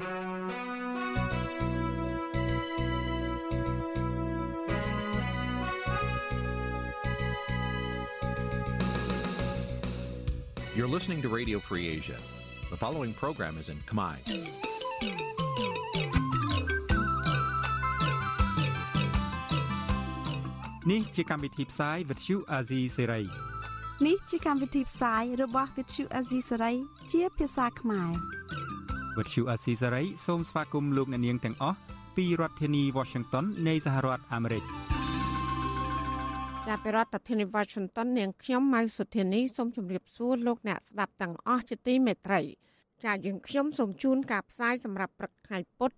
You're listening to Radio Free Asia. The following program is in Khmer. នេះជាកម្មវិធីផ្សាយ Vuthu Azizi Serai នេះជាកម្មវិធីផ្សាយរបស់ Vuthu Azizi Serai ជាភាសាខ្មែរ Vuthu Azizi Serai សូមស្វាគមន៍លោកអ្នកនាងទាំងអស់ពីរដ្ឋធានី Washington នៃសហរដ្ឋអាមេរិកចាប់ពីរដ្ឋធានី Washington នាងខ្ញុំម៉ៅសុធានីសូមជម្រាបសួរលោកអ្នកស្ដាប់ទាំងអស់ជាទីមេត្រីចាយើងខ្ញុំសូមជូនការផ្សាយសម្រាប់ព្រឹកថ្ងៃពុទ្ធ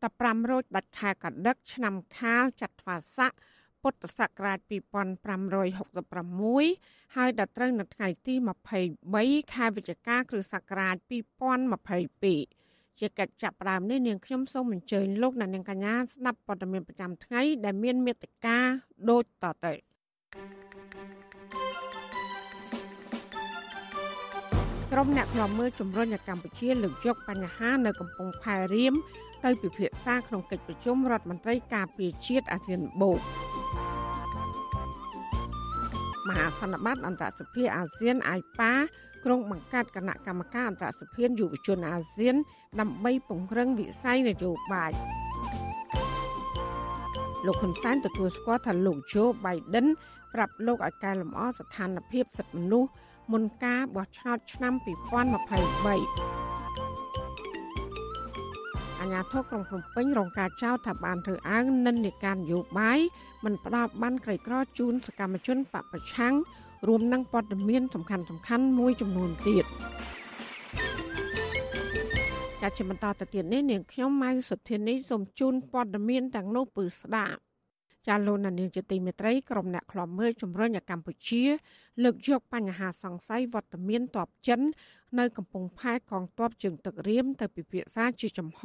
15រោចដាច់ខែកដិកឆ្នាំខាលចត្វាស័កពុទ្ធសករាជ2566ហើយដល់ត្រូវនៅថ្ងៃទី23ខែវិច្ឆិកាគ្រិស្តសករាជ2022 ជាកិច្ចចាប់ផ្ដើមនេះនាងខ្ញុំសូមអញ្ជើញលោកអ្នកនាងកញ្ញាស្ដាប់ព័ត៌មានប្រចាំថ្ងៃដែលមានមេត្តាដូចតទៅក្រុមអ្នកខ្លាំមើលជំរុញឲ្យកម្ពុជាលើកយកបញ្ហានៅកំពង់ផែរៀមទៅពិភាក្សាក្នុងកិច្ចប្រជុំរដ្ឋមន្ត្រីការពារជាតិអាស៊ានបូក មហាសន្និបាតអន្តរសភាអាស៊ានអាយប៉ាក្រុងបង្កើតគណៈកម្មការអន្តរសភាយុវជនអាស៊ាន ដើម្បីពង្រឹងវិស័យនយោបាយលោកហ៊ុនសែនទទួលស្គាល់ថាលោកโจ Biden ប្រាប់លោកឲ្យកែលម្អស្ថានភាពសិទ្ធិមនុស្សមុនការបោះឆ្នោតឆ្នាំ2023 អាញាធរក្រុងភ្នំពេញរងការចោទថាបានធ្វើអើងនិន្នាការនយោបាយមិនផ្ដល់បានក្រីក្រជូនសកម្មជនបពប្រឆាំងរួមនឹងព័ត៌មានសំខាន់សំខាន់មួយចំនួនទៀតជាជាបន្តទៅទៀតនេះនាងខ្ញុំម៉ៅសុធានីសូមជូនព័ត៌មានទាំងនោះពឺស្ដាប់ ចាលោកនានីជាទីមេត្រីក្រុមអ្នកខ្លាំមើលជំរុញឲ្យកម្ពុជា លើកយកបញ្ហាសង្ស័យវត្តមានតបចិន នៅកំពង់ផែកងទ័ពជើងទឹករៀមទៅពិភាក្សាជាចំហ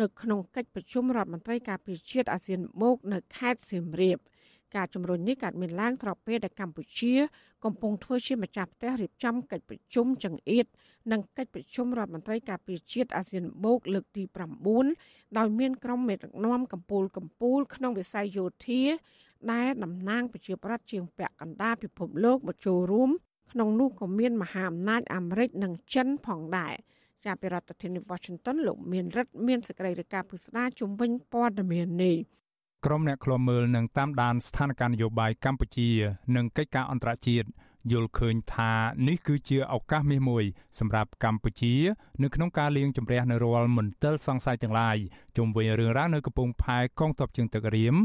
នៅក្នុងកិច្ចប្រជុំរដ្ឋមន្ត្រីការពារជាតិអាស៊ានបូកនៅខេត្តសៀមរាប ការជំរុញនេះកើតមានឡើងស្របពេលដែលកម្ពុជា កំពុងធ្វើជាម្ចាស់ផ្ទះរៀបចំកិច្ចប្រជុំចង្អៀតនិងកិច្ចប្រជុំរដ្ឋមន្ត្រីការពារជាតិអាស៊ានបូកលើកទី9ដោយមានក្រុមមេដឹកនាំកម្ពុជាកម្ពុជាក្នុងវិស័យយោធាដែលតំណាងប្រជាប្រដ្ឋជាងពាក់កណ្ដាលពិភពលោកមកចូលរួមក្នុងនោះក៏មានមហាអំណាចអាមេរិកនិងចិនផងដែរចាប់ពីរដ្ឋធានី Washington លោកមានរិទ្ធមានសេចក្តីរាយការណ៍ពុស្ដាជំវិញព័ត៌មាននេះ ក្រុមអ្នកឃ្លាំមើលនឹងតាមដានស្ថានភាពនយោបាយកម្ពុជា និងកិច្ចការអន្តរជាតិយល់ឃើញថានេះគឺជាឱកាសមាសមួយ សម្រាប់កម្ពុជា នៅក្នុងការលាងជម្រះនៅរាល់មន្ទិលសង្ស័យទាំងឡាយជុំវិញរឿងរ៉ាវនៅកំពង់ផែកងទ័ពជើងទឹករៀម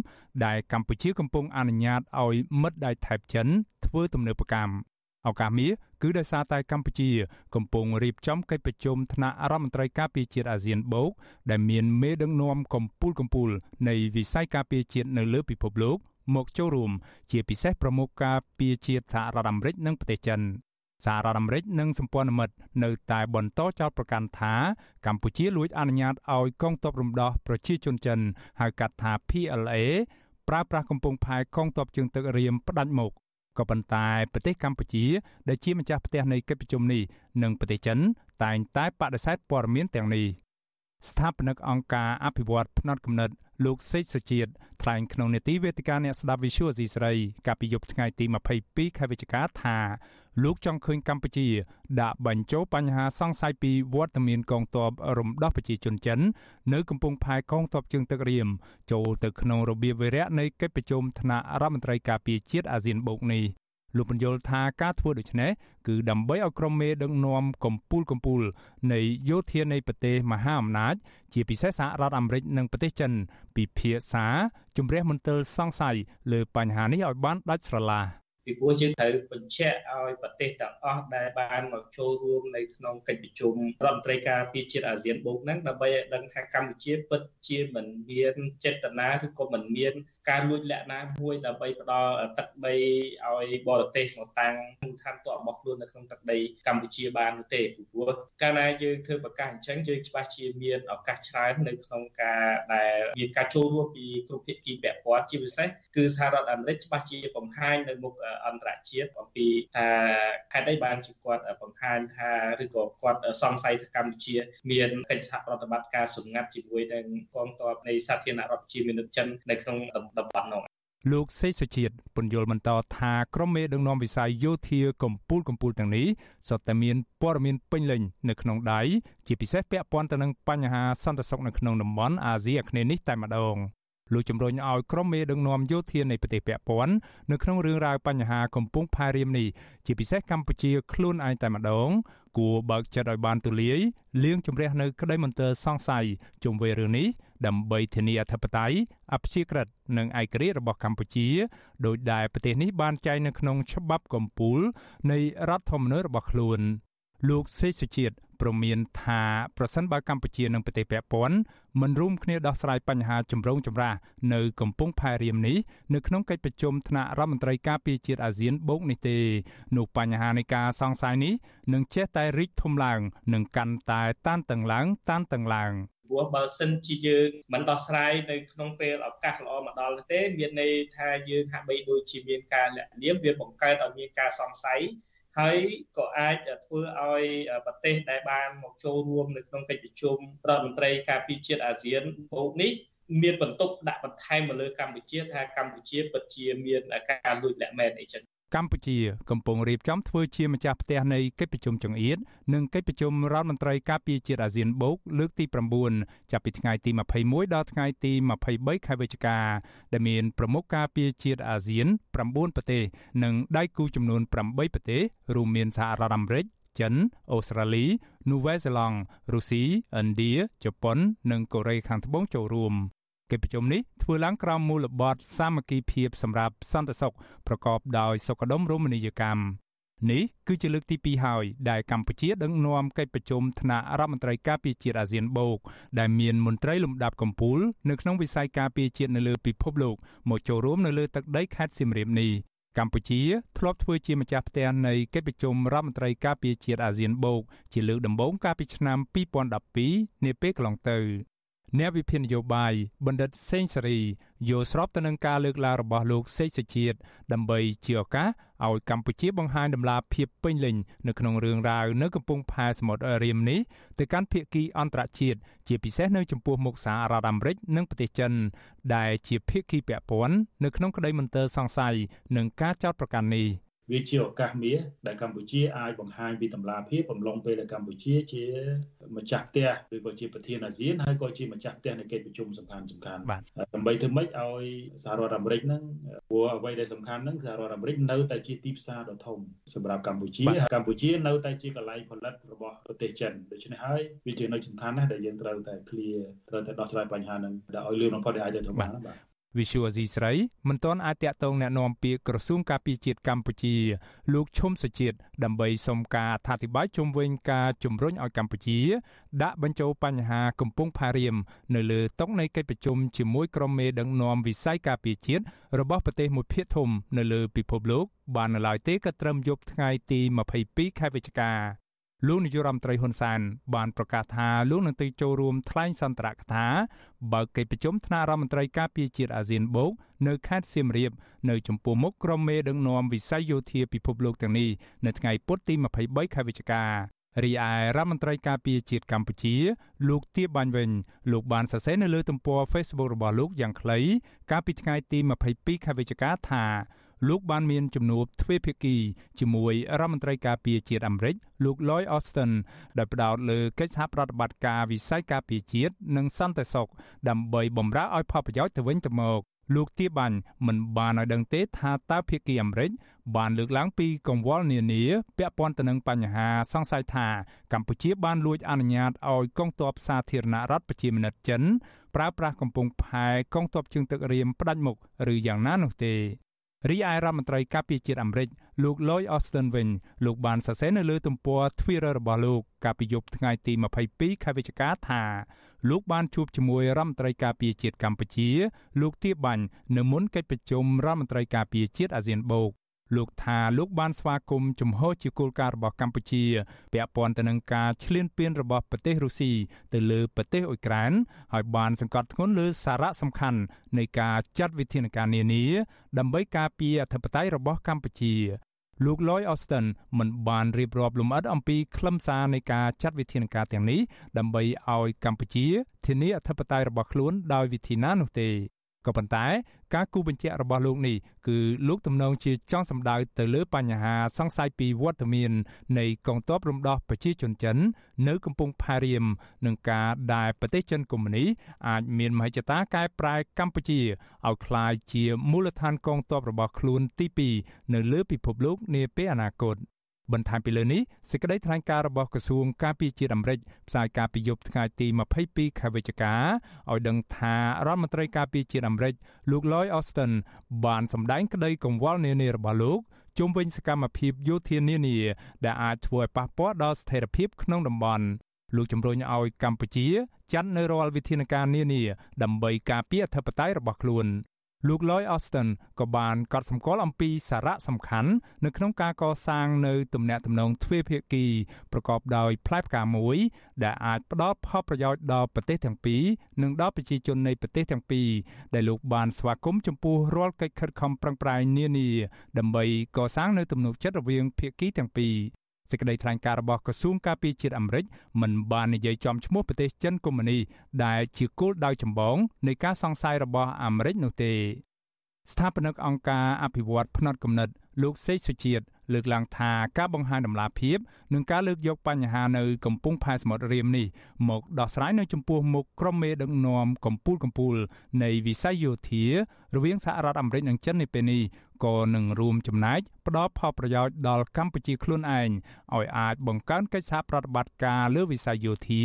ដែលកម្ពុជាកំពុងអនុញ្ញាតឲ្យមិត្តដៃថៃចិនធ្វើទំនើបកម្ម ឱកាសមាសគឺដោយសារតែកម្ពុជា កំពុងរៀបចំកិច្ចប្រជុំថ្នាក់រដ្ឋមន្ត្រីការពារជាតិអាស៊ានបូកដែលមានមេដឹកនាំកម្ពុជាកម្ពុជានៃវិស័យការពារជាតិនៅលើពិភពលោកមកចូលរួម ជាពិសេសប្រមុខការពារជាតិសហរដ្ឋអាមេរិកនិងប្រទេសចិនសហរដ្ឋអាមេរិកនិងសម្ព័ន្ធមិត្តនៅតែបន្តចោទប្រកាន់ថាកម្ពុជាលួចអនុញ្ញាតឲ្យកងទ័ពរំដោះប្រជាជនចិនហៅកាត់ថា PLA ប្រើប្រាស់កំពង់ផែកងទ័ពជើងទឹករៀមផ្ដាច់មុខ ក៏ប៉ុន្តែប្រទេសកម្ពុជាដែលជាម្ចាស់ផ្ទះនៃកិច្ចប្រជុំនេះនិងប្រទេសចិនតែងតែបដិសេធព័ត៌មានទាំងនេះស្ថាបនិកអង្គការអភិវឌ្ឍផ្នត់គំនិតលោកសេកសុជាតិថ្លែងក្នុងនេតិវេទិកាអ្នកស្ដាប់ Visual Asia ស្រីកាលពីយប់ថ្ងៃទី22ខែវិច្ឆិកាថា លោកចង់ឃើញកម្ពុជា ដាក់បញ្ចូលបញ្ហាសង្ស័យពីវត្តមានកងទ័ពរំដោះប្រជាជនចិន នៅកំពង់ផែកងទ័ពជើងទឹករៀមចូលទៅក្នុងរបៀបវិរៈនៃកិច្ចប្រជុំថ្នាក់រដ្ឋមន្ត្រីការពារជាតិអាស៊ានបូកនេះលោកបញ្យល់ថាការធ្វើដូច្នេះគឺដើម្បីឲ្យក្រុមមេដឹកនាំកម្ពុជាកម្ពុជានៃយោធានៃប្រទេសមហាអំណាច ជាពិសេសសហរដ្ឋអាមេរិកនិងប្រទេសចិនពិភាក្សាជំរះមន្ទិលសង្ស័យលើបញ្ហានេះឲ្យបានដាច់ស្រឡះ ពីព្រោះយើងត្រូវបញ្ជាក់ឲ្យប្រទេសទាំងអស់ដែលបានមកចូលរួមនៅក្នុងកិច្ចប្រជុំរដ្ឋមន្ត្រីការពារជាតិអាស៊ានបូកហ្នឹងដើម្បីឲ្យដឹងថាកម្ពុជាពិតជាមិនមានចេតនាឬក៏មិនមានការលួចលាក់ណាមួយដើម្បីផ្ដល់ទឹកដីឲ្យបរទេសមកតាំងឋានទ័ពរបស់ខ្លួននៅក្នុងទឹកដីកម្ពុជាបានទេពីព្រោះកាលណាយើងធ្វើប្រកាសអញ្ចឹងយើងច្បាស់ជាមានឱកាសច្រើននៅក្នុងការដែលមានការចូលរួមពីគ្រប់ភាគីពាក់ព័ន្ធជាពិសេសគឺសហរដ្ឋអាមេរិកច្បាស់ជាបង្ហាញនៅមុខអន្តរជាតិអំពីថាហេតុអីបានជាគាត់បង្ហាញថាឬក៏គាត់សង្ស័យថាកម្ពុជាមានកិច្ចសហប្រតិបត្តិការសម្ងាត់ជាមួយនឹងកងទ័ពនៃសាធារណរដ្ឋប្រជាមានិតចិននៅក្នុងតំបន់នោះលោកសេសុជាតិពន្យល់បន្តថាក្រុមមេដឹកនាំវិស័យយោធាកម្ពុជាកម្ពុជាទាំងនេះសុទ្ធតែមានព័ត៌មានពេញលេញនៅក្នុងដៃជាពិសេសពាក់ព័ន្ធទៅនឹងបញ្ហាសន្តិសុខនៅក្នុងតំបន់អាស៊ីអាគ្នេយ៍នេះតែម្ដង លោកជំរុញឲ្យក្រុមមេដឹកនាំយោធានៃប្រទេសពាក់ព័ន្ធនៅក្នុងរឿងរ៉ាវបញ្ហាកំពុងផារៀមនេះជាពិសេសកម្ពុជាខ្លួនឯងតែម្ដងគួរបើកចិត្តឲ្យបានទូលាយលាងជម្រះនៅក្តីមន្ទិលសង្ស័យជុំវិញរឿងនេះដើម្បីធានាអធិបតេយ្យអព្យាក្រឹតនិងឯករាជ្យរបស់កម្ពុជាដោយដែលប្រទេសនេះបានចែងនៅក្នុងច្បាប់កម្ពុជានៃរដ្ឋធម្មនុញ្ញរបស់ខ្លួនលោកសេសុជាតិ ព្រមានថាប្រសិនបើកម្ពុជានិងប្រទេសពាក់ព័ន្ធមិនរួមគ្នាដោះស្រាយបញ្ហាចម្រូងចម្រាសនៅកំពង់ផែរៀមនេះនៅក្នុងកិច្ចប្រជុំថ្នាក់រដ្ឋមន្ត្រីការពារជាតិអាស៊ានបូកនេះទេនោះបញ្ហានៃការសង្ស័យនេះនឹងចេះតែរីកធំឡើងនិងកាន់តែតានតឹងឡើងតានតឹងឡើងព្រោះបើសិនជាយើងមិនដោះស្រាយនៅក្នុងពេលឱកាសល្អមកដល់ទេមានន័យថាយើងហាក់បីដូចជាមានការលាក់លៀមវាបង្កើតឲ្យមានការសង្ស័យ ហើយក៏អាចធ្វើឲ្យប្រទេសដែលបានមកចូលរួមនៅក្នុងកិច្ចប្រជុំរដ្ឋមន្ត្រីការពារជាតិអាស៊ានបូកនេះមានបន្ទុកដាក់បន្ថែមមកលើកម្ពុជាថាកម្ពុជាពិតជាមានការលួចលាក់មែនអីចឹង កម្ពុជាកំពុងរៀបចំធ្វើជាម្ចាស់ផ្ទះនៃកិច្ចប្រជុំចង្អៀតនិងកិច្ចប្រជុំរដ្ឋមន្ត្រីការពារជាតិអាស៊ានបូកលើកទី9ចាប់ពីថ្ងៃទី21ដល់ថ្ងៃទី23ខែវិច្ឆិកាដែលមានប្រមុខការពារជាតិអាស៊ាន9ប្រទេសនិងដៃគូចំនួន8ប្រទេសរួមមានសហរដ្ឋអាមេរិកចិនអូស្ត្រាលីនូវែលសេឡង់រុស្ស៊ីឥណ្ឌាជប៉ុន និងកូរ៉េខាងត្បូងចូលរួម កិច្ចប្រជុំនេះធ្វើឡើងក្រោមមូលបត្រសាមគ្គីភាពសម្រាប់សន្តិសុខប្រកបដោយសុខដុមរមណីយកម្មនេះគឺជាលើកទី2ហើយដែលកម្ពុជាដឹកនាំកិច្ចប្រជុំថ្នាក់រដ្ឋមន្ត្រីការពារជាតិអាស៊ានបូកដែលមានមន្ត្រីលំដាប់កំពូលនៅក្នុងវិស័យការពារជាតិនៅលើពិភពលោកមកចូលរួមនៅលើទឹកដីខេត្តសៀមរាបនេះកម្ពុជាធ្លាប់ធ្វើជាម្ចាស់ផ្ទះនៃកិច្ចប្រជុំរដ្ឋមន្ត្រីការពារជាតិអាស៊ានបូកជាលើកដំបូងកាលពីឆ្នាំ2012នាពេលកន្លងទៅ អ្នកវិភាគនយោបាយបណ្ឌិតសេងសេរីយល់ស្របទៅនឹងការលើកឡើងរបស់លោកសេកសុជាតិដើម្បីជាឱកាសឲ្យកម្ពុជាបង្ហាញដំណាភាពពេញលេញនៅក្នុងរឿងរ៉ាវនៅកំពង់ផែសមុទ្ររៀមនេះទៅកាន់ភាគីអន្តរជាតិជាពិសេសនៅចំពោះមុខសហរដ្ឋអាមេរិកនិងប្រទេសចិន ដែលជាភាគីពាក់ព័ន្ធនៅក្នុងក្តីមន្ទិលសង្ស័យនឹងការចោទប្រកាន់នេះ វាជាឱកាសមាសដែលកម្ពុជាអាចបង្ហាញពីតម្លាភាពបំឡងពេលដែលកម្ពុជាជាម្ចាស់ផ្ទះឬក៏ជាប្រធានអាស៊ានហើយក៏ជាម្ចាស់ផ្ទះនៃកិច្ចប្រជុំសំខាន់សំខាន់ដើម្បីធ្វើម៉េចឲ្យសហរដ្ឋអាមេរិកហ្នឹងព្រោះអ្វីដែលសំខាន់ហ្នឹងសហរដ្ឋអាមេរិកនៅតែជាទីផ្សារដ៏ធំសម្រាប់កម្ពុជាកម្ពុជានៅតែជាកន្លែងផលិតរបស់ប្រទេសចិនដូច្នេះហើយវាជានៅសំខាន់ណាស់ដែលយើងត្រូវតែ clear ត្រូវតែដោះស្រាយបញ្ហាហ្នឹងដែលឲ្យលឿនបំផុតដែលអាចទៅធ្វើបានបាទ វិសុវអាស៊ីស្រីមិនទាន់អាចតាក់ទងแนะនាំពាក្យក្រសួងការពារជាតិកម្ពុជា លោកឈុំសុជាតិដើម្បីសុំការអធិប្បាយជុំវិញការជំរុញឲ្យកម្ពុជា ដាក់បញ្ចូលបញ្ហាកំពង់ផារៀមនៅលើតុនៃកិច្ចប្រជុំជាមួយក្រុមមេដឹកនាំវិស័យការពារជាតិរបស់ប្រទេសមួយភាគធំនៅលើពិភពលោក បាននៅឡើយទេក៏ត្រឹមយប់ថ្ងៃទី22ខែវិច្ឆិកា លោកនាយរដ្ឋមន្ត្រីហ៊ុនសែនបានប្រកាសថាលោកនឹងទៅចូលរួមថ្លែងសន្ទរកថាបើកិច្ចប្រជុំថ្នាក់រដ្ឋមន្ត្រីការពារជាតិអាស៊ានបូកនៅខេត្តសៀមរាបនៅចំពោះមុខក្រុមមេដឹកនាំវិស័យយោធាពិភពលោកទាំងនេះនៅថ្ងៃពុធទី23ខែវិច្ឆិការីឯរដ្ឋមន្ត្រីការពារជាតិកម្ពុជា លោកទៀបបាញ់វិញលោកបានសរសេរនៅលើទំព័រ Facebook របស់លោកយ៉ាងខ្លីកាលពីថ្ងៃទី22ខែវិច្ឆិកាថា លោកបានមានជំនួបទ្វេភាគីជាមួយរដ្ឋមន្ត្រីការពារជាតិអាមេរិកលោក Lloyd Austin ដែលផ្ដោតលើកិច្ចសហប្រតិបត្តិការវិស័យការពារជាតិនិងសន្តិសុខដើម្បីបម្រើឲ្យផលប្រយោជន៍ទៅវិញទៅមកលោកទាបាញ់មិនបានឲ្យដឹងទេថាតើភាគីអាមេរិកបានលើកឡើងពីកង្វល់នានាពាក់ព័ន្ធទៅនឹងបញ្ហាសង្ស័យថាកម្ពុជាបានលួចអនុញ្ញាតឲ្យកងទ័ពសាធារណរដ្ឋប្រជាមានិតចិនប្រើប្រាស់កំពង់ផែកងទ័ពជើងទឹករៀមផ្ដាច់មុខឬយ៉ាងណានោះទេ រីឯរដ្ឋមន្ត្រីការពារជាតិអាមេរិកលោក Lloyd Austin វិញលោកបានសរសេរនៅលើទំព័រ Twitter របស់លោកកាលពីយប់ថ្ងៃទី22ខែវិច្ឆិកាថាលោកបានជួបជាមួយរដ្ឋមន្ត្រីការពារជាតិកម្ពុជា លោកទៀបបាញ់នៅមុនកិច្ចប្រជុំរដ្ឋមន្ត្រីការពារជាតិអាស៊ានបូក លោកថាលោកបានស្វាគមន៍ជំហរជាគោលការណ៍របស់កម្ពុជាពាក់ព័ន្ធទៅនឹងការឈ្លានពានរបស់ប្រទេសរុស្ស៊ីទៅលើប្រទេសអ៊ុយក្រែនហើយបានសង្កត់ធ្ងន់លើសារៈសំខាន់នៃការចាត់វិធានការនានាដើម្បីការពារអធិបតេយ្យរបស់កម្ពុជាលោក Lloyd Austin មិនបានរៀបរាប់លម្អិតអំពីខ្លឹមសារនៃការចាត់វិធានការទាំងនេះដើម្បីឲ្យកម្ពុជាធានាអធិបតេយ្យរបស់ខ្លួនដោយវិធីណានោះទេ ក៏ប៉ុន្តែការគូបញ្ជាក់របស់លោកនេះគឺលោកទំនងជាចង់សម្ដៅទៅលើបញ្ហាសង្ស័យពីវត្តមាននៃកងទ័ពរំដោះប្រជាជនចិន នៅកំពង់ផារៀមនឹងការដែលប្រទេសចិនកុម្មុយនីអាចមានមហិច្ឆតាកែប្រែកម្ពុជាឲ្យក្លាយជាមូលដ្ឋានកងទ័ពរបស់ខ្លួនទី2នៅលើពិភពលោកនាពេលអនាគត។ បន្ថែមពីលើនេះសេចក្តីថ្លែងការណ៍របស់ក្រសួងការពារជាតិអាមេរិកផ្សាយការពីយប់ថ្ងៃទី22ខែវិច្ឆិកាឲ្យដឹងថារដ្ឋមន្ត្រីការពារជាតិអាមេរិកលោក Lloyd Austin បានសម្ដែងក្តីកង្វល់នានារបស់លោកជុំវិញសកម្មភាពយោធានានា ដែលអាចធ្វើឲ្យប៉ះពាល់ដល់ស្ថិរភាពក្នុងតំបន់លោកជំរុញឲ្យកម្ពុជាចាត់នៅរាល់វិធានការនានាដើម្បីការពារអធិបតេយ្យរបស់ខ្លួន លោក Lloyd Austin ក៏បានកត់សម្គាល់អំពីសារៈសំខាន់នៅក្នុងការកសាងនៅទំនាក់ទំនងទ្វេភាគីប្រកបដោយផ្លែផ្កាមួយ ដែលអាចផ្ដល់ផលប្រយោជន៍ដល់ប្រទេសទាំងពីរនិងដល់ប្រជាជននៃប្រទេសទាំងពីរដែលលោកបានស្វាគមន៍ចំពោះរាល់កិច្ចខិតខំប្រឹងប្រែងនានាដើម្បីកសាងនៅទំនុកចិត្តរវាងភាគីទាំងពីរ សេចក្តីថ្លែងការណ៍របស់ក្រសួងការពារជាតិអាមេរិកមិនបាននិយាយចំឈ្មោះប្រទេសចិនកុម្មុយនីដែលជាគោលដៅចម្បងនៃការសង្ស័យរបស់អាមេរិកនោះទេស្ថាបនិកអង្គការអភិវឌ្ឍភ្នត់គំនិតលោកសេកសុជាតិលើកឡើងថាការបង្ហាញដំណាភាពនិងការលើកយកបញ្ហានៅកំពង់ផែសមុទ្ររៀមនេះមកដោះស្រាយនៅចំពោះមុខក្រុមមេដឹកនាំកម្ពុជាកម្ពុជានៃវិស័យយោធារវាងសហរដ្ឋអាមេរិកនិងចិននៅពេលនេះក៏នឹងរួមចំណែកផ្ដល់ផលប្រយោជន៍ដល់កម្ពុជាខ្លួនឯងឲ្យអាចបង្កើនកិច្ចសហប្រតិបត្តិការលើវិស័យយោធា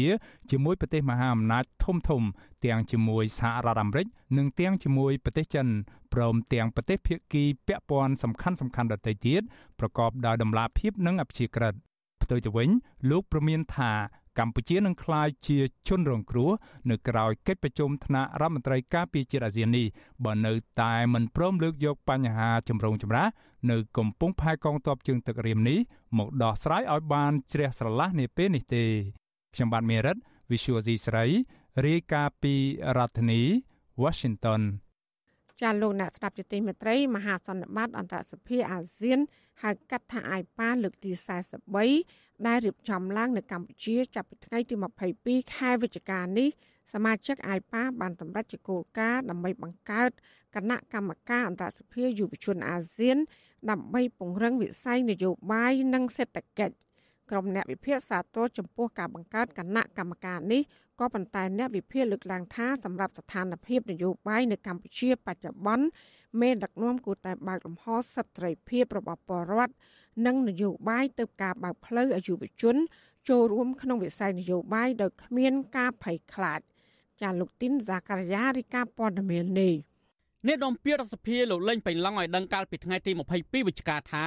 ជាមួយប្រទេសមហាអំណាចធំធំ ទាំងជាមួយសហរដ្ឋអាមេរិកនិងទាំងជាមួយប្រទេសចិនព្រមទាំងប្រទេសភាគីពាក់ព័ន្ធសំខាន់សំខាន់ដទៃទៀតប្រកបដោយតម្លាភាពនិងអព្យាក្រឹតផ្ទុយទៅវិញលោកប្រមានថា កម្ពុជានឹងក្លាយជាជនរងគ្រោះនៅក្រៅកិច្ចប្រជុំថ្នាក់រដ្ឋមន្ត្រីការពារជាតិអាស៊ាននេះបើនៅតែមិនព្រមលើកយកបញ្ហាចម្រូងចម្រាសនៅកំពង់ផែកងទ័ពជើងទឹករៀមនេះមកដោះស្រាយឲ្យបានជ្រះស្រឡះនាពេលនេះទេខ្ញុំបាទមេរិត Visual C ស្រីរាយការណ៍ពីរដ្ឋធានី Washington ចាលោកអ្នកស្ដាប់ជាទីមេត្រីមហាសន្និបាតអន្តរសភាអាស៊ានហៅកាត់ថាអាយប៉ាលើកទី43 ដែលរៀបចំឡើងនៅកម្ពុជាចាប់ពីថ្ងៃទី22ខែវិច្ឆិកានេះសមាជិកអាយប៉ាបានសម្រេចជាគោលការណ៍ដើម្បីបង្កើតគណៈកម្មការអន្តរសភាយុវជនអាស៊ាន ដើម្បីពង្រឹងវិស័យនយោបាយនិងសេដ្ឋកិច្ចក្រុមអ្នកវិភាគសាទរចំពោះការបង្កើតគណៈកម្មការនេះ ក៏ប៉ុន្តែអ្នកវិភាគលើកឡើងថាសម្រាប់ស្ថានភាពនយោបាយនៅកម្ពុជាបច្ចុប្បន្នមេដឹកនាំគួរតែបើកលំហសិទ្ធិសេរីភាពរបស់ពលរដ្ឋនិងនយោបាយទៅការបើកផ្លូវឲ្យយុវជន ចូលរួមក្នុងវិស័យនយោបាយដោយគ្មានការភ័យខ្លាចចាលោកទីនសាការីយ៉ារីកាព័ត៌មាននេះអ្នកនាំពាក្យរដ្ឋសភាលោកលេងបៃឡង់ឲ្យដឹងកាលពីថ្ងៃទី22វិច្ឆិកាថា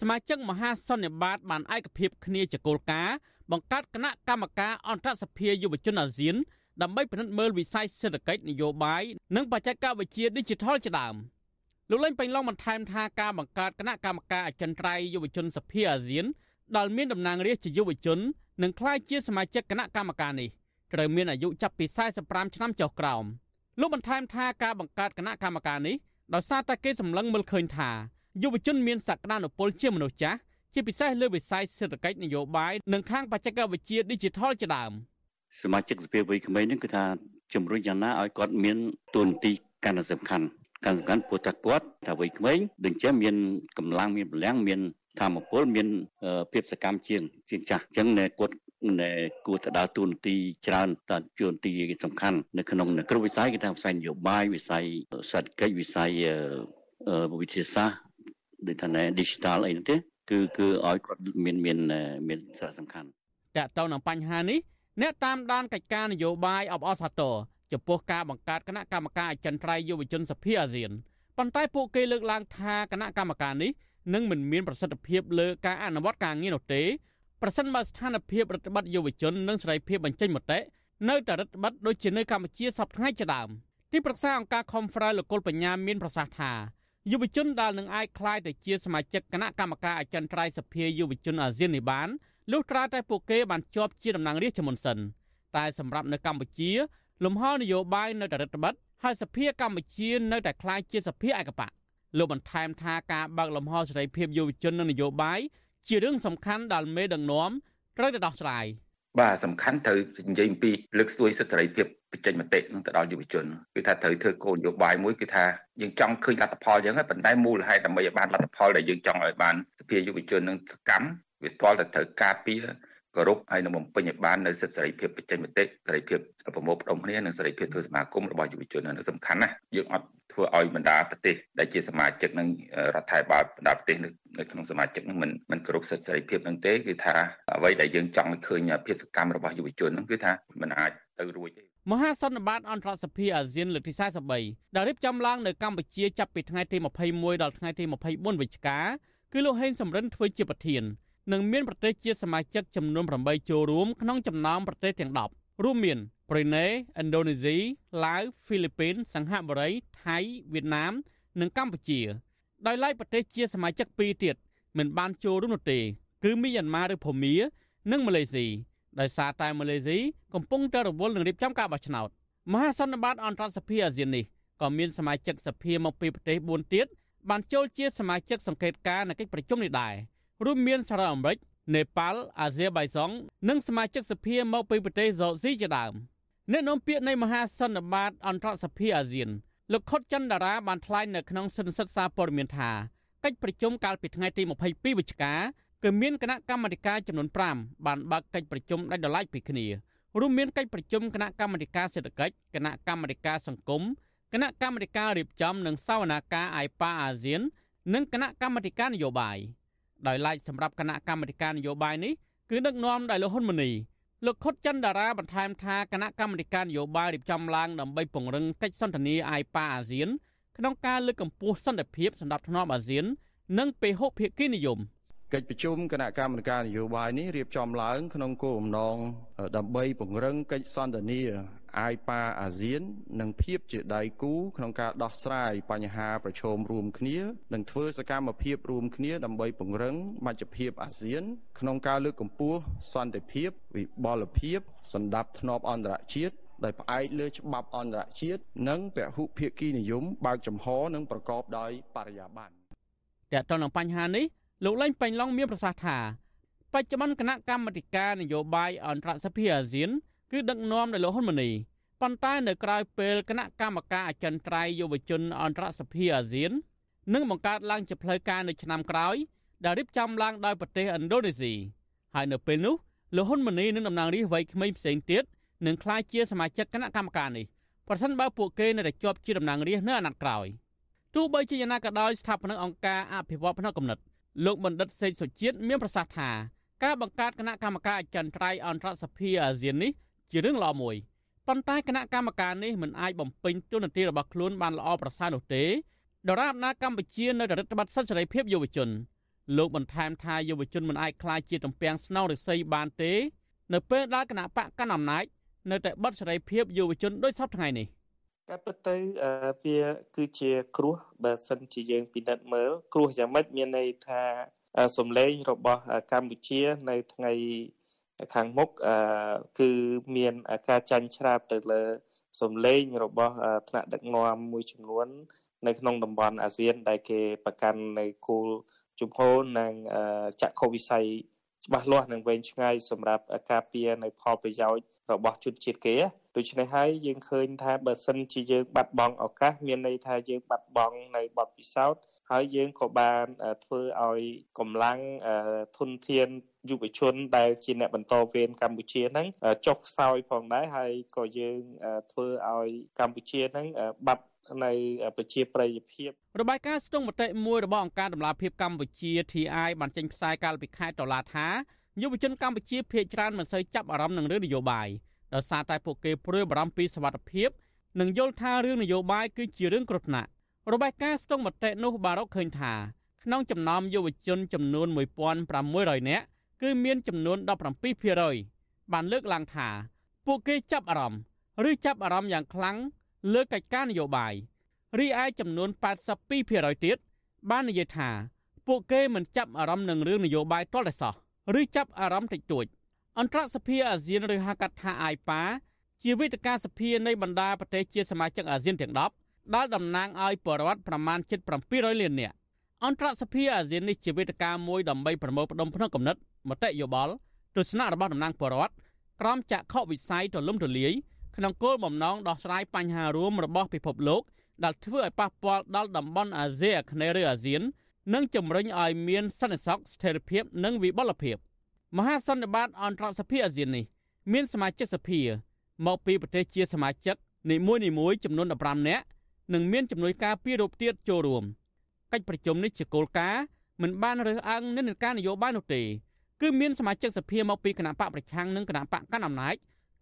សមាជិកមហាសន្និបាតបានឯកភាពគ្នាជាគោលការណ៍បង្កើតគណៈកម្មការអន្តរសភាយុវជនអាស៊ានដើម្បីពិនិត្យមើលវិស័យសេដ្ឋកិច្ចនយោបាយនិងបច្ចេកវិទ្យា Digital ជាដើមលោកលេងពេញឡងបន្ថែមថាការបង្កើតគណៈកម្មការអចិន្ត្រៃយ៍យុវជនសភាអាស៊ានដែលមានតំណាងរាស្ត្រជាយុវជននិងក្លាយជាសមាជិកគណៈកម្មការនេះត្រូវមានអាយុចាប់ពី45ឆ្នាំចុះក្រោមលោកបន្ថែមថាការបង្កើតគណៈកម្មការនេះដោយសារតែគេសម្លឹងមើលឃើញថា យុវជនមានសក្តានុពលជាមនុស្សចាស់ជាពិសេសលើវិស័យសេដ្ឋកិច្ចនយោបាយនិងខាងបច្ចេកវិទ្យា Digital ជាដើមសមាជិកសភាវ័យក្មេងនេះគឺថាជំរុញយ៉ាងណាឲ្យគាត់មានទូនទីកាន់តែសំខាន់កាន់សំខាន់ព្រោះថាគាត់ថាវ័យក្មេងដូចជាមានកម្លាំងមានកម្លាំងមានធម៌ពលមានភាពសកម្មជាងជាងចាស់អញ្ចឹងគាត់គួរទៅដើរតួនាទីច្រើនតើជួនទីសំខាន់នៅក្នុងគ្រប់វិស័យគឺថាវិស័យនយោបាយវិស័យសេដ្ឋកិច្ចវិស័យវិទ្យាសាស្ត្រ ដូចថា digital អីហ្នឹងទេគឺគឺឲ្យគាត់មានមានមានសារៈសំខាន់តើតើនឹងបញ្ហានេះអ្នកតាមដានកិច្ចការនយោបាយអបអសាទរចំពោះការបង្កើតគណៈកម្មការអចិន្ត្រៃយ៍យុវជនសភាអាស៊ានប៉ុន្តែពួកគេលើកឡើងថាគណៈកម្មការនេះនឹងមិនមានប្រសិទ្ធភាពលើការអនុវត្តការងារនោះទេប្រសិនបើស្ថានភាពរដ្ឋបတ်យុវជននិងសេរីភាពបញ្ចេញមតិនៅតែរដ្ឋបတ်ដូចជានៅកម្ពុជាសពថ្ងៃជាដើមទីប្រឹក្សាអង្គការ Conference លោកគុលបញ្ញាមានប្រសាសន៍ថា យុវជនដែលនឹងអាចក្លាយទៅជាសមាជិកគណៈកម្មការអចិន្ត្រៃយ៍សភាយុវជនអាស៊ាននេះបានលុះត្រាតែពួកគេបានជាប់ជាតំណាងរាស្ត្រជាមុនសិនតែសម្រាប់នៅកម្ពុជាលំហនយោបាយនៅតែរដ្ឋបတ်ហើយសភាកម្ពុជានៅតែក្លាយជាសភាឯកបកលោកបន្ថែមថាការបើកលំហសេរីភាពយុវជននិងនយោបាយជារឿងសំខាន់ដែលមេដឹកនាំត្រូវតែដោះស្រាយបាទសំខាន់ត្រូវនិយាយអំពីលើកស្ទួយសិទ្ធិសេរីភាព បញ្ចេញមតិនឹងទៅដល់យុវជនគឺថាត្រូវធ្វើគោលនយោបាយមួយគឺថាយើងចង់ឃើញលទ្ធផលអញ្ចឹងហើយប៉ុន្តែមូលហេតុដើម្បីឲ្យបានលទ្ធផលដែលយើងចង់ឲ្យបានសភាយុវជននឹងសកម្មវាទាល់តែត្រូវការពារគោរពហើយនឹងបំពេញឲ្យបាននៅសិទ្ធិសេរីភាពបញ្ចេញមតិសេរីភាពប្រមូលផ្ដុំគ្នានិងសេរីភាពធ្វើសមាគមរបស់យុវជននឹងសំខាន់ណាស់យើងអត់ធ្វើឲ្យបណ្ដាប្រទេសដែលជាសមាជិកនឹងរដ្ឋាភិបាលបណ្ដាប្រទេសនៅក្នុងសមាជិកនឹងមិនមិនគោរពសិទ្ធិសេរីភាពនឹងទេគឺថាអ្វីដែលយើងចង់ឃើញភាពសកម្មរបស់យុវជននឹងគឺថាมันអាចទៅរួចទេ មហាសន្និបាតអន្តរសភាអាស៊ានលើកទី43ដែលរៀបចំឡើងនៅកម្ពុជាចាប់ពីថ្ងៃទី21ដល់ថ្ងៃទី24វិច្ឆិកាគឺលោកហេងសំរិនធ្វើជាប្រធាននិងមានប្រទេសជាសមាជិកចំនួន8ចូលរួមក្នុងចំណោមប្រទេសទាំង10រួមមានប្រេណេឥណ្ឌូនេស៊ីឡាវហ្វីលីពីនសិង្ហបុរីថៃវៀតណាម និងកម្ពុជា ដោយឡែកប្រទេសជាសមាជិក2ទៀតមិនបានចូលរួមនោះទេ គឺមីយ៉ាន់ម៉ាឬភូមា និងម៉ាឡេស៊ី ដោយសារតែម៉ាឡេស៊ីកំពុងតែរវល់នឹងរៀបចំការបោះឆ្នោតមហាសន្និបាតអន្តរសភាអាស៊ាននេះក៏មានសមាជិកសភាមកពីប្រទេស4ទៀតបានចូលជាសមាជិកសង្កេតការណ៍នៅកិច្ចប្រជុំនេះដែររួមមានសហរដ្ឋអាមេរិកនេប៉ាល់អាស៊េបៃសុងនិងសមាជិកសភាមកពីប្រទេសសូស៊ីជាដើមអ្នកនាំពាក្យនៃមហាសន្និបាតអន្តរសភាអាស៊ានលោកខុតច័ន្ទតារាបានថ្លែងនៅក្នុងសិនសិទ្ធិសារព័ត៌មានថាកិច្ចប្រជុំកាលពីថ្ងៃទី22វិច្ឆិកា គឺមានគណៈកម្មាធិការចំនួន5បានបើកកិច្ចប្រជុំដាច់ដライពីគ្នារួមមានកិច្ចប្រជុំគណៈកម្មាធិការសេដ្ឋកិច្ចគណៈកម្មាធិការសង្គមគណៈកម្មាធិការរៀបចំនិងសវនាការអាយប៉ាអាស៊ាន និងគណៈកម្មាធិការនយោបាយដោយឡែកសម្រាប់គណៈកម្មាធិការនយោបាយនេះគឺដឹកនាំដោយលោកហ៊ុនម៉ាណីលោកខុតច័ន្ទតារាបន្ថែមថាគណៈកម្មាធិការនយោបាយរៀបចំឡើងដើម្បីពង្រឹងកិច្ចសន្ទនាអាយប៉ាអាស៊ានក្នុងការលើកកម្ពស់សន្តិភាពសម្រាប់ធ្នាប់អាស៊ាន និងពហុភាគីនិយម កិច្ចប្រជុំគណៈកម្មាធិការនយោបាយនេះរៀបចំឡើង ក្នុងគោលបំណងដើម្បីពង្រឹងកិច្ចសន្ទនាអាយប៉ាអាស៊ាន និងភាពជាដៃគូក្នុងការដោះស្រាយបញ្ហាប្រឈមរួមគ្នានិងធ្វើសកម្មភាពរួមគ្នាដើម្បីពង្រឹងមជ្ឈភាពអាស៊ាន ក្នុងការលើកកម្ពស់សន្តិភាពវិបលភាពសន្តិភាពអន្តរជាតិដោយផ្អែកលើច្បាប់អន្តរជាតិនិងពហុភាគីនិយមបើកចំហនិងប្រកបដោយបរិយាបន្នតើតើនឹងបញ្ហានេះ លោកលេងប៉េងឡុងមានប្រសាសន៍ថាបច្ចុប្បន្នគណៈកម្មាធិការនយោបាយអន្តរសភាអាស៊ានគឺដឹកនាំដោយលោកហ៊ុនម៉ាណីប៉ុន្តែនៅក្រៅពេលគណៈកម្មការអចិន្ត្រៃយ៍យុវជនអន្តរសភាអាស៊ាននឹងបង្កើតឡើងជាផ្លូវការនៅឆ្នាំក្រោយដែលរៀបចំឡើងដោយប្រទេសឥណ្ឌូនេស៊ីហើយនៅពេលនោះលោកហ៊ុនម៉ាណីនិងតំណាងរាស្ត្រវ័យក្មេងផ្សេងទៀតនឹងក្លាយជាសមាជិកគណៈកម្មការនេះប្រសិនបើពួកគេនៅតែជាប់ជាតំណាងរាស្ត្រនៅអាណត្តិក្រោយទោះបីជាយ៉ាងណាក៏ដោយស្ថាបនិកអង្គការអភិវឌ្ឍផ្នែកកំណត់ លោកបណ្ឌិតសេកសុជាតិមានប្រសាសន៍ថាការបង្កើតគណៈកម្មការអចិន្ត្រៃយ៍អន្តរសភាអាស៊ាននេះជារឿងល្អមួយប៉ុន្តែគណៈកម្មការនេះមិនអាចបំពេញតួនាទីរបស់ខ្លួនបានល្អប្រសើរនោះទេដរាបណាកម្ពុជានៅតែរដ្ឋបတ်សិទ្ធិសេរីភាពយុវជនលោកបន្ថែមថាយុវជនមិនអាចក្លាយជាទំពាំងស្នងរិស័យបានទេ នៅពេលដែលគណៈបកកាន់អំណាចនៅតែបិទសេរីភាពយុវជនដោយសពថ្ងៃនេះ តែពិតទៅវាគឺជាគ្រោះបើសិនជាយើងពិនិត្យមើលគ្រោះយ៉ាងម៉េចមានន័យថាសំឡេងរបស់កម្ពុជានៅថ្ងៃខាងមុខគឺមានការចាញ់ឆ្រាបទៅលើសំឡេងរបស់ថ្នាក់ដឹកនាំមួយចំនួន នៅក្នុងតំបន់អាស៊ាន ដែលគេប្រកាន់នៅគោលជំហរនិងចក្ខុវិស័យច្បាស់លាស់និងវែងឆ្ងាយសម្រាប់ការពារនៅផលប្រយោជន៍របស់ជនជាតិគេ ដូច្នេះហើយយើងឃើញថាបើសិនជាយើងបាត់បង់ឱកាសមានន័យថាយើងបាត់បង់នៅបទពិសោធន៍ហើយយើងក៏បានធ្វើឲ្យកម្លាំងធនធានយុវជនដែលជាអ្នកបន្តវេនកម្ពុជាហ្នឹងចុះខ្សោយផងដែរហើយក៏យើងធ្វើឲ្យកម្ពុជាហ្នឹងបាត់នៅប្រជាប្រិយភាពរបាយការណ៍ស្ទង់មតិមួយរបស់អង្គការដំឡាភិបកម្ពុជា TI បានចេញផ្សាយកាលពីខែតុលាថាយុវជនកម្ពុជាភាគច្រើនមិនសូវចាប់អារម្មណ៍នឹងរឿងនយោបាយ ដោយសារតែពួកគេព្រួយបារម្ភពីសវត្ថិភាពនិងយល់ថារឿងនយោបាយគឺជារឿងគ្រោះថ្នាក់របាយការណ៍ស្ទង់មតិនោះបានរកឃើញថាក្នុងចំណោមយុវជនចំនួន1600នាក់គឺមានចំនួន17%បានលើកឡើងថាពួកគេចាប់អារម្មណ៍ឬចាប់អារម្មណ៍យ៉ាងខ្លាំងលើកិច្ចការនយោបាយរីឯចំនួន82%ទៀតបាននិយាយថា ពួកគេមិនចាប់អារម្មណ៍នឹងរឿងនយោបាយទាល់តែសោះឬចាប់អារម្មណ៍តិចតួច អន្តរសភាអាស៊ានឬហៅកាត់ថា AIPA ជាវេទិកាសភានៃបណ្ដាប្រទេសជាសមាជិកអាស៊ានទាំង10ដែលតំណាងឲ្យបរិវត្តប្រមាណ700លាននាក់អន្តរសភាអាស៊ាននេះជាវេទិកាមួយដើម្បីប្រមូលផ្ដុំផ្នែកកំណត់មតិយោបល់ទស្សនៈរបស់តំណាងបរិវត្តក្រមចក្ខុវិស័យទូលំទូលាយក្នុងគោលបំណងដោះស្រាយបញ្ហារួមរបស់ពិភពលោកដែលធ្វើឲ្យប៉ះពាល់ដល់តំបន់អាស៊ីអាគ្នេយ៍ឬអាស៊ាន និងជំរុញឲ្យមានសន្តិសុខស្ថិរភាពនិងវិបុលភាព មហាសន្និបាតអន្តរសភាអាស៊ាននេះមានសមាជិកសភាមកពីប្រទេសជាសមាជិកនីមួយៗចំនួន15នាក់និងមានចំនួនការពីររូបទៀតចូលរួមកិច្ចប្រជុំនេះជាគោលការណ៍មិនបានរើសអើងនិន្នាការនយោបាយនោះទេគឺមានសមាជិកសភាមកពីគណៈបកប្រឆាំងនិងគណៈបកកណ្ដាលអំណាច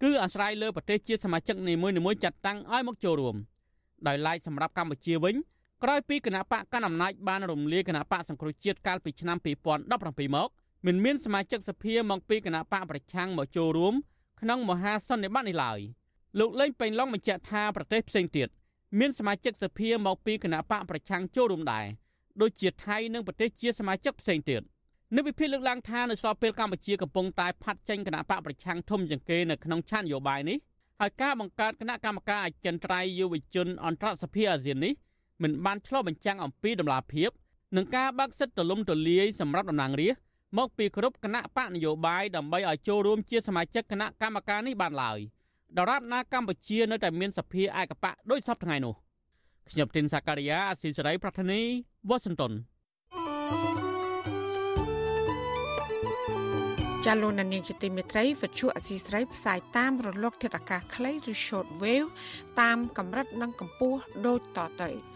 គឺអាស្រ័យលើប្រទេសជាសមាជិកនីមួយៗចាត់តាំងឲ្យមកចូលរួមដោយឡែកសម្រាប់កម្ពុជាវិញក្រោយពីគណៈបកកណ្ដាលអំណាចបានរំលាយគណៈបកសង្គ្រោះជាតិកាលពីឆ្នាំ2017មក មិនមានសមាជិកសភាមកពីគណៈបកប្រឆាំងមកចូលរួមក្នុងមហាសន្និបាតនេះឡើយលោកលេងពេញឡុងបញ្ជាក់ថាប្រទេសផ្សេងទៀតមានសមាជិកសភាមកពីគណៈបកប្រឆាំងចូលរួមដែរដូចជាថៃនិងប្រទេសជាសមាជិកផ្សេងទៀតនៅវិភាគលើកឡើងថានៅស្របពេលកម្ពុជាកំពុងតែផាត់ចេញគណៈបកប្រឆាំងធំជាងគេនៅក្នុងឆាននយោបាយនេះហើយការបង្កើតគណៈកម្មការអចិន្ត្រៃយ៍យុវជនអន្តរសភាអាស៊ាននេះមិនបានឆ្លុះបញ្ចាំងអំពីដំណាភាពនឹងការបើកសិទ្ធិទលំទលាយសម្រាប់តំណាងរាស្ត្រ មកពីគ្រប់គណៈបកនយោបាយដើម្បីឲ្យចូលរួមជាសមាជិកគណៈកម្មការនេះបានឡើយដរាបណាកម្ពុជានៅតែមានសភាឯកបកដូចសពថ្ងៃនោះខ្ញុំទីនសាការីយ៉ាអស៊ីសេរីប្រធានីវ៉ាស៊ីនតោនចាលោកនាងជាទីមេត្រីវិទ្យុអសីស្រីផ្សាយតាមរលកធាតុអាកាសខ្លីឬ short wave តាមកម្រិតនិងកម្ពស់ដូចតទៅ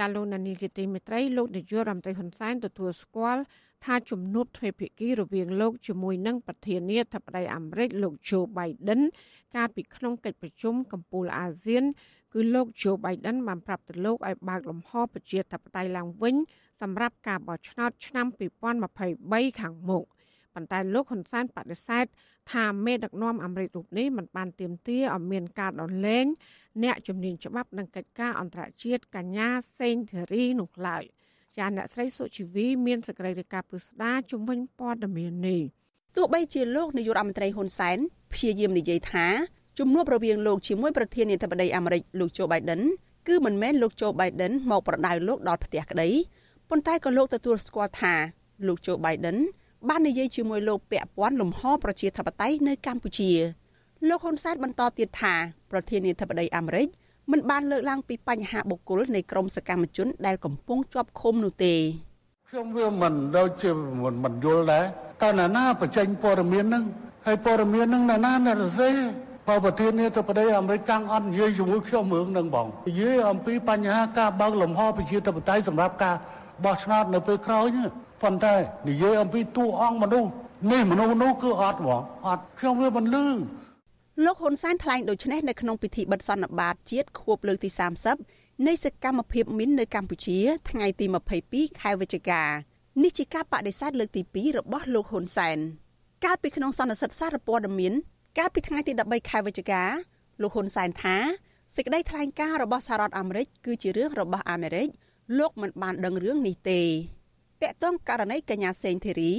ចាលោកនានីជាទីមេត្រីលោកនាយករដ្ឋមន្ត្រីហ៊ុនសែនទទួលស្គាល់ថាជំនួបទ្វេភាគីរវាងលោកជាមួយនឹងប្រធានាធិបតីអាមេរិកលោក Joe Biden កាលពីក្នុងកិច្ចប្រជុំកំពូលអាស៊ាន គឺលោក Joe Biden បានប្រាប់ទៅលោកឲ្យបើកលំហប្រជាធិបតេយ្យឡើងវិញសម្រាប់ការបោះឆ្នោតឆ្នាំ2023ខាងមុខ ប៉ុន្តែលោកហ៊ុនសែនបដិសេធថាមេដឹកនាំអាមេរិករូបនេះមិនបានទៀមទាឲ្យមានការដោះលែងអ្នកជំនាញច្បាប់និងកិច្ចការអន្តរជាតិកញ្ញាសេងធារីនោះឡើយចាអ្នកស្រីសុជីវីមានសេចក្តីរាយការណ៍ពុស្ដាជំវិញព័ត៌មាននេះទោះបីជាលោកនាយករដ្ឋមន្ត្រីហ៊ុនសែនព្យាយាមនិយាយថាជំនួបរវាងលោកជាមួយប្រធានាធិបតីអាមេរិកលោកជូបៃដិនគឺមិនមែនលោកជូបៃដិនមកប្រដៅលោកដល់ផ្ទះក្តីប៉ុន្តែក៏លោកទទួលស្គាល់ថាលោកជូបៃដិន បាននិយាយជាមួយលោកពាក់ព័ន្ធលំហប្រជាធិបតេយ្យនៅកម្ពុជាលោកហ៊ុនសែនបន្តទៀតថាប្រធានាធិបតីអាមេរិកមិនបានលើកឡើងពីបញ្ហាបុគ្គលនៃក្រមសកម្មជន ដែលកំពុងជាប់ឃុំនោះទេខ្ញុំវាមិនដូចជាមិនមិនយល់ដែរតើណាណាបញ្ចេញព័ត៌មានហ្នឹងហើយព័ត៌មានហ្នឹងណាណាអ្នករសេបើប្រធានាធិបតីអាមេរិកកាំងអត់និយាយជាមួយខ្ញុំរឿងហ្នឹងបងនិយាយអំពីបញ្ហាការបើកលំហប្រជាធិបតេយ្យសម្រាប់ការបោះឆ្នោតនៅពេលក្រោយនេះ ប៉ុន្តែនិយាយអំពីតួអង្គមនុស្សនេះមនុស្សនោះគឺអត់ហ្មងអត់ខ្ញុំវាមិនលឺលោកហ៊ុនសែនថ្លែងដូចនេះនៅក្នុងពិធីបិទសន្និបាតជាតិខួបលើកទី30នៃសកម្មភាពមីននៅកម្ពុជា ថ្ងៃទី22ខែវិច្ឆិកានេះជាការបដិសេធលើកទី2របស់លោកហ៊ុនសែនកាលពីក្នុងសន្និសីទសារព័ត៌មានកាលពីថ្ងៃទី13ខែវិច្ឆិកាលោកហ៊ុនសែនថាសេចក្តីថ្លែងការណ៍របស់សហរដ្ឋអាមេរិកគឺជារឿងរបស់អាមេរិកលោកមិនបានដឹងរឿងនេះទេ តកតងករណីកញ្ញាសេងធីរី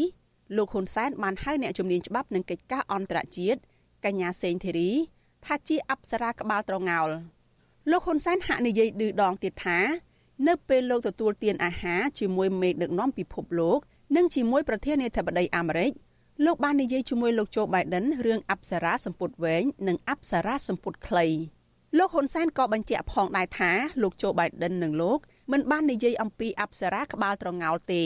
លោកហ៊ុនសែនបានហៅអ្នកជំនាញច្បាប់និងកិច្ចការអន្តរជាតិកញ្ញាសេងធីរីថាជាអប្សរាក្បាលត្រងោលលោកហ៊ុនសែនហាក់និយាយឌឺដងទៀតថា នៅពេលលោកទទួលទានអាហារជាមួយមេដឹកនាំពិភពលោកនិងជាមួយប្រធានាធិបតីអាមេរិក លោកបាននិយាយជាមួយលោកโจ Biden រឿងអប្សរាសម្ពុតវែងនិងអប្សរាសម្ពុតខ្លីលោកហ៊ុនសែនក៏បញ្ជាក់ផងដែរថាលោកโจ Biden និងលោក មិនបាននិយាយអំពីអប្សរាក្បាលត្រងោលទេ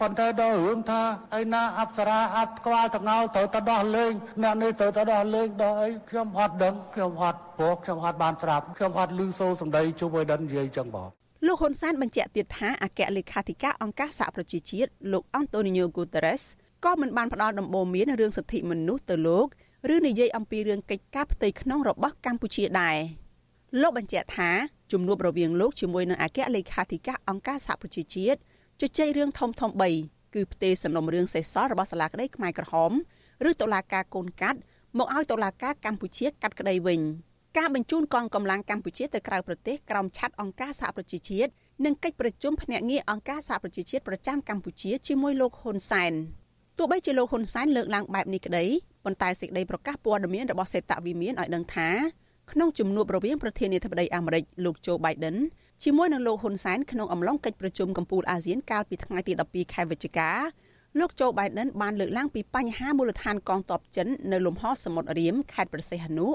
ប៉ុន្តែដល់រឿងថាឯណាអប្សរាអត់ក្បាលតងោត្រូវទៅដោះលេងអ្នកនេះត្រូវទៅដោះលេងដល់អីខ្ញុំអត់ដឹងខ្ញុំអត់ព្រោះខ្ញុំអត់បានស្រាប់ខ្ញុំអត់ឮសូរសម្ដីជួបឲ្យដិននិយាយចឹងបងលោកហ៊ុនសែនបញ្ជាក់ទៀតថាអគ្គលេខាធិការអង្គការសហប្រជាជាតិលោកអង់តូនីញ៉ូហ្គូតេរ៉េសក៏មិនបានផ្ដល់ដំបូន្មានរឿងសិទ្ធិមនុស្សទៅលោកឬនិយាយអំពីរឿងកិច្ចការផ្ទៃក្នុងរបស់កម្ពុជាដែរលោកបញ្ជាក់ថា ជំនួបរវាងលោកជាមួយនឹងអគ្គលេខាធិការអង្គការសហប្រជាជាតិជជែករឿងធំធំ3គឺផ្ទេរសំណុំរឿងសេសសល់របស់សាលាក្តីខ្មែរក្រហមឬតុលាការកូនកាត់មកឲ្យតុលាការកម្ពុជាកាត់ក្តីវិញការបញ្ជូនកងកម្លាំងកម្ពុជាទៅក្រៅប្រទេសក្រោមឆ័ត្រអង្គការសហប្រជាជាតិនិងកិច្ចប្រជុំភ្នាក់ងារអង្គការសហប្រជាជាតិប្រចាំកម្ពុជាជាមួយលោកហ៊ុនសែនទោះបីជាលោកហ៊ុនសែនលើកឡើងបែបនេះក្តីប៉ុន្តែសេចក្តីប្រកាសព័ត៌មានរបស់សេតវិមានឲ្យដឹងថា ក្នុងជំនួបរវាងប្រធានាធិបតីអាមេរិកលោកโจ Biden ជាមួយនឹងលោកហ៊ុនសែនក្នុងអំឡុងកិច្ចប្រជុំកំពូលអាស៊ានកាលពីថ្ងៃទី12ខែវិច្ឆិកាលោកโจ Biden បានលើកឡើងពីបញ្ហាមូលដ្ឋានកងទ័ពចិននៅលំហសមុទ្ររៀមខេត្តប្រសេះហនុ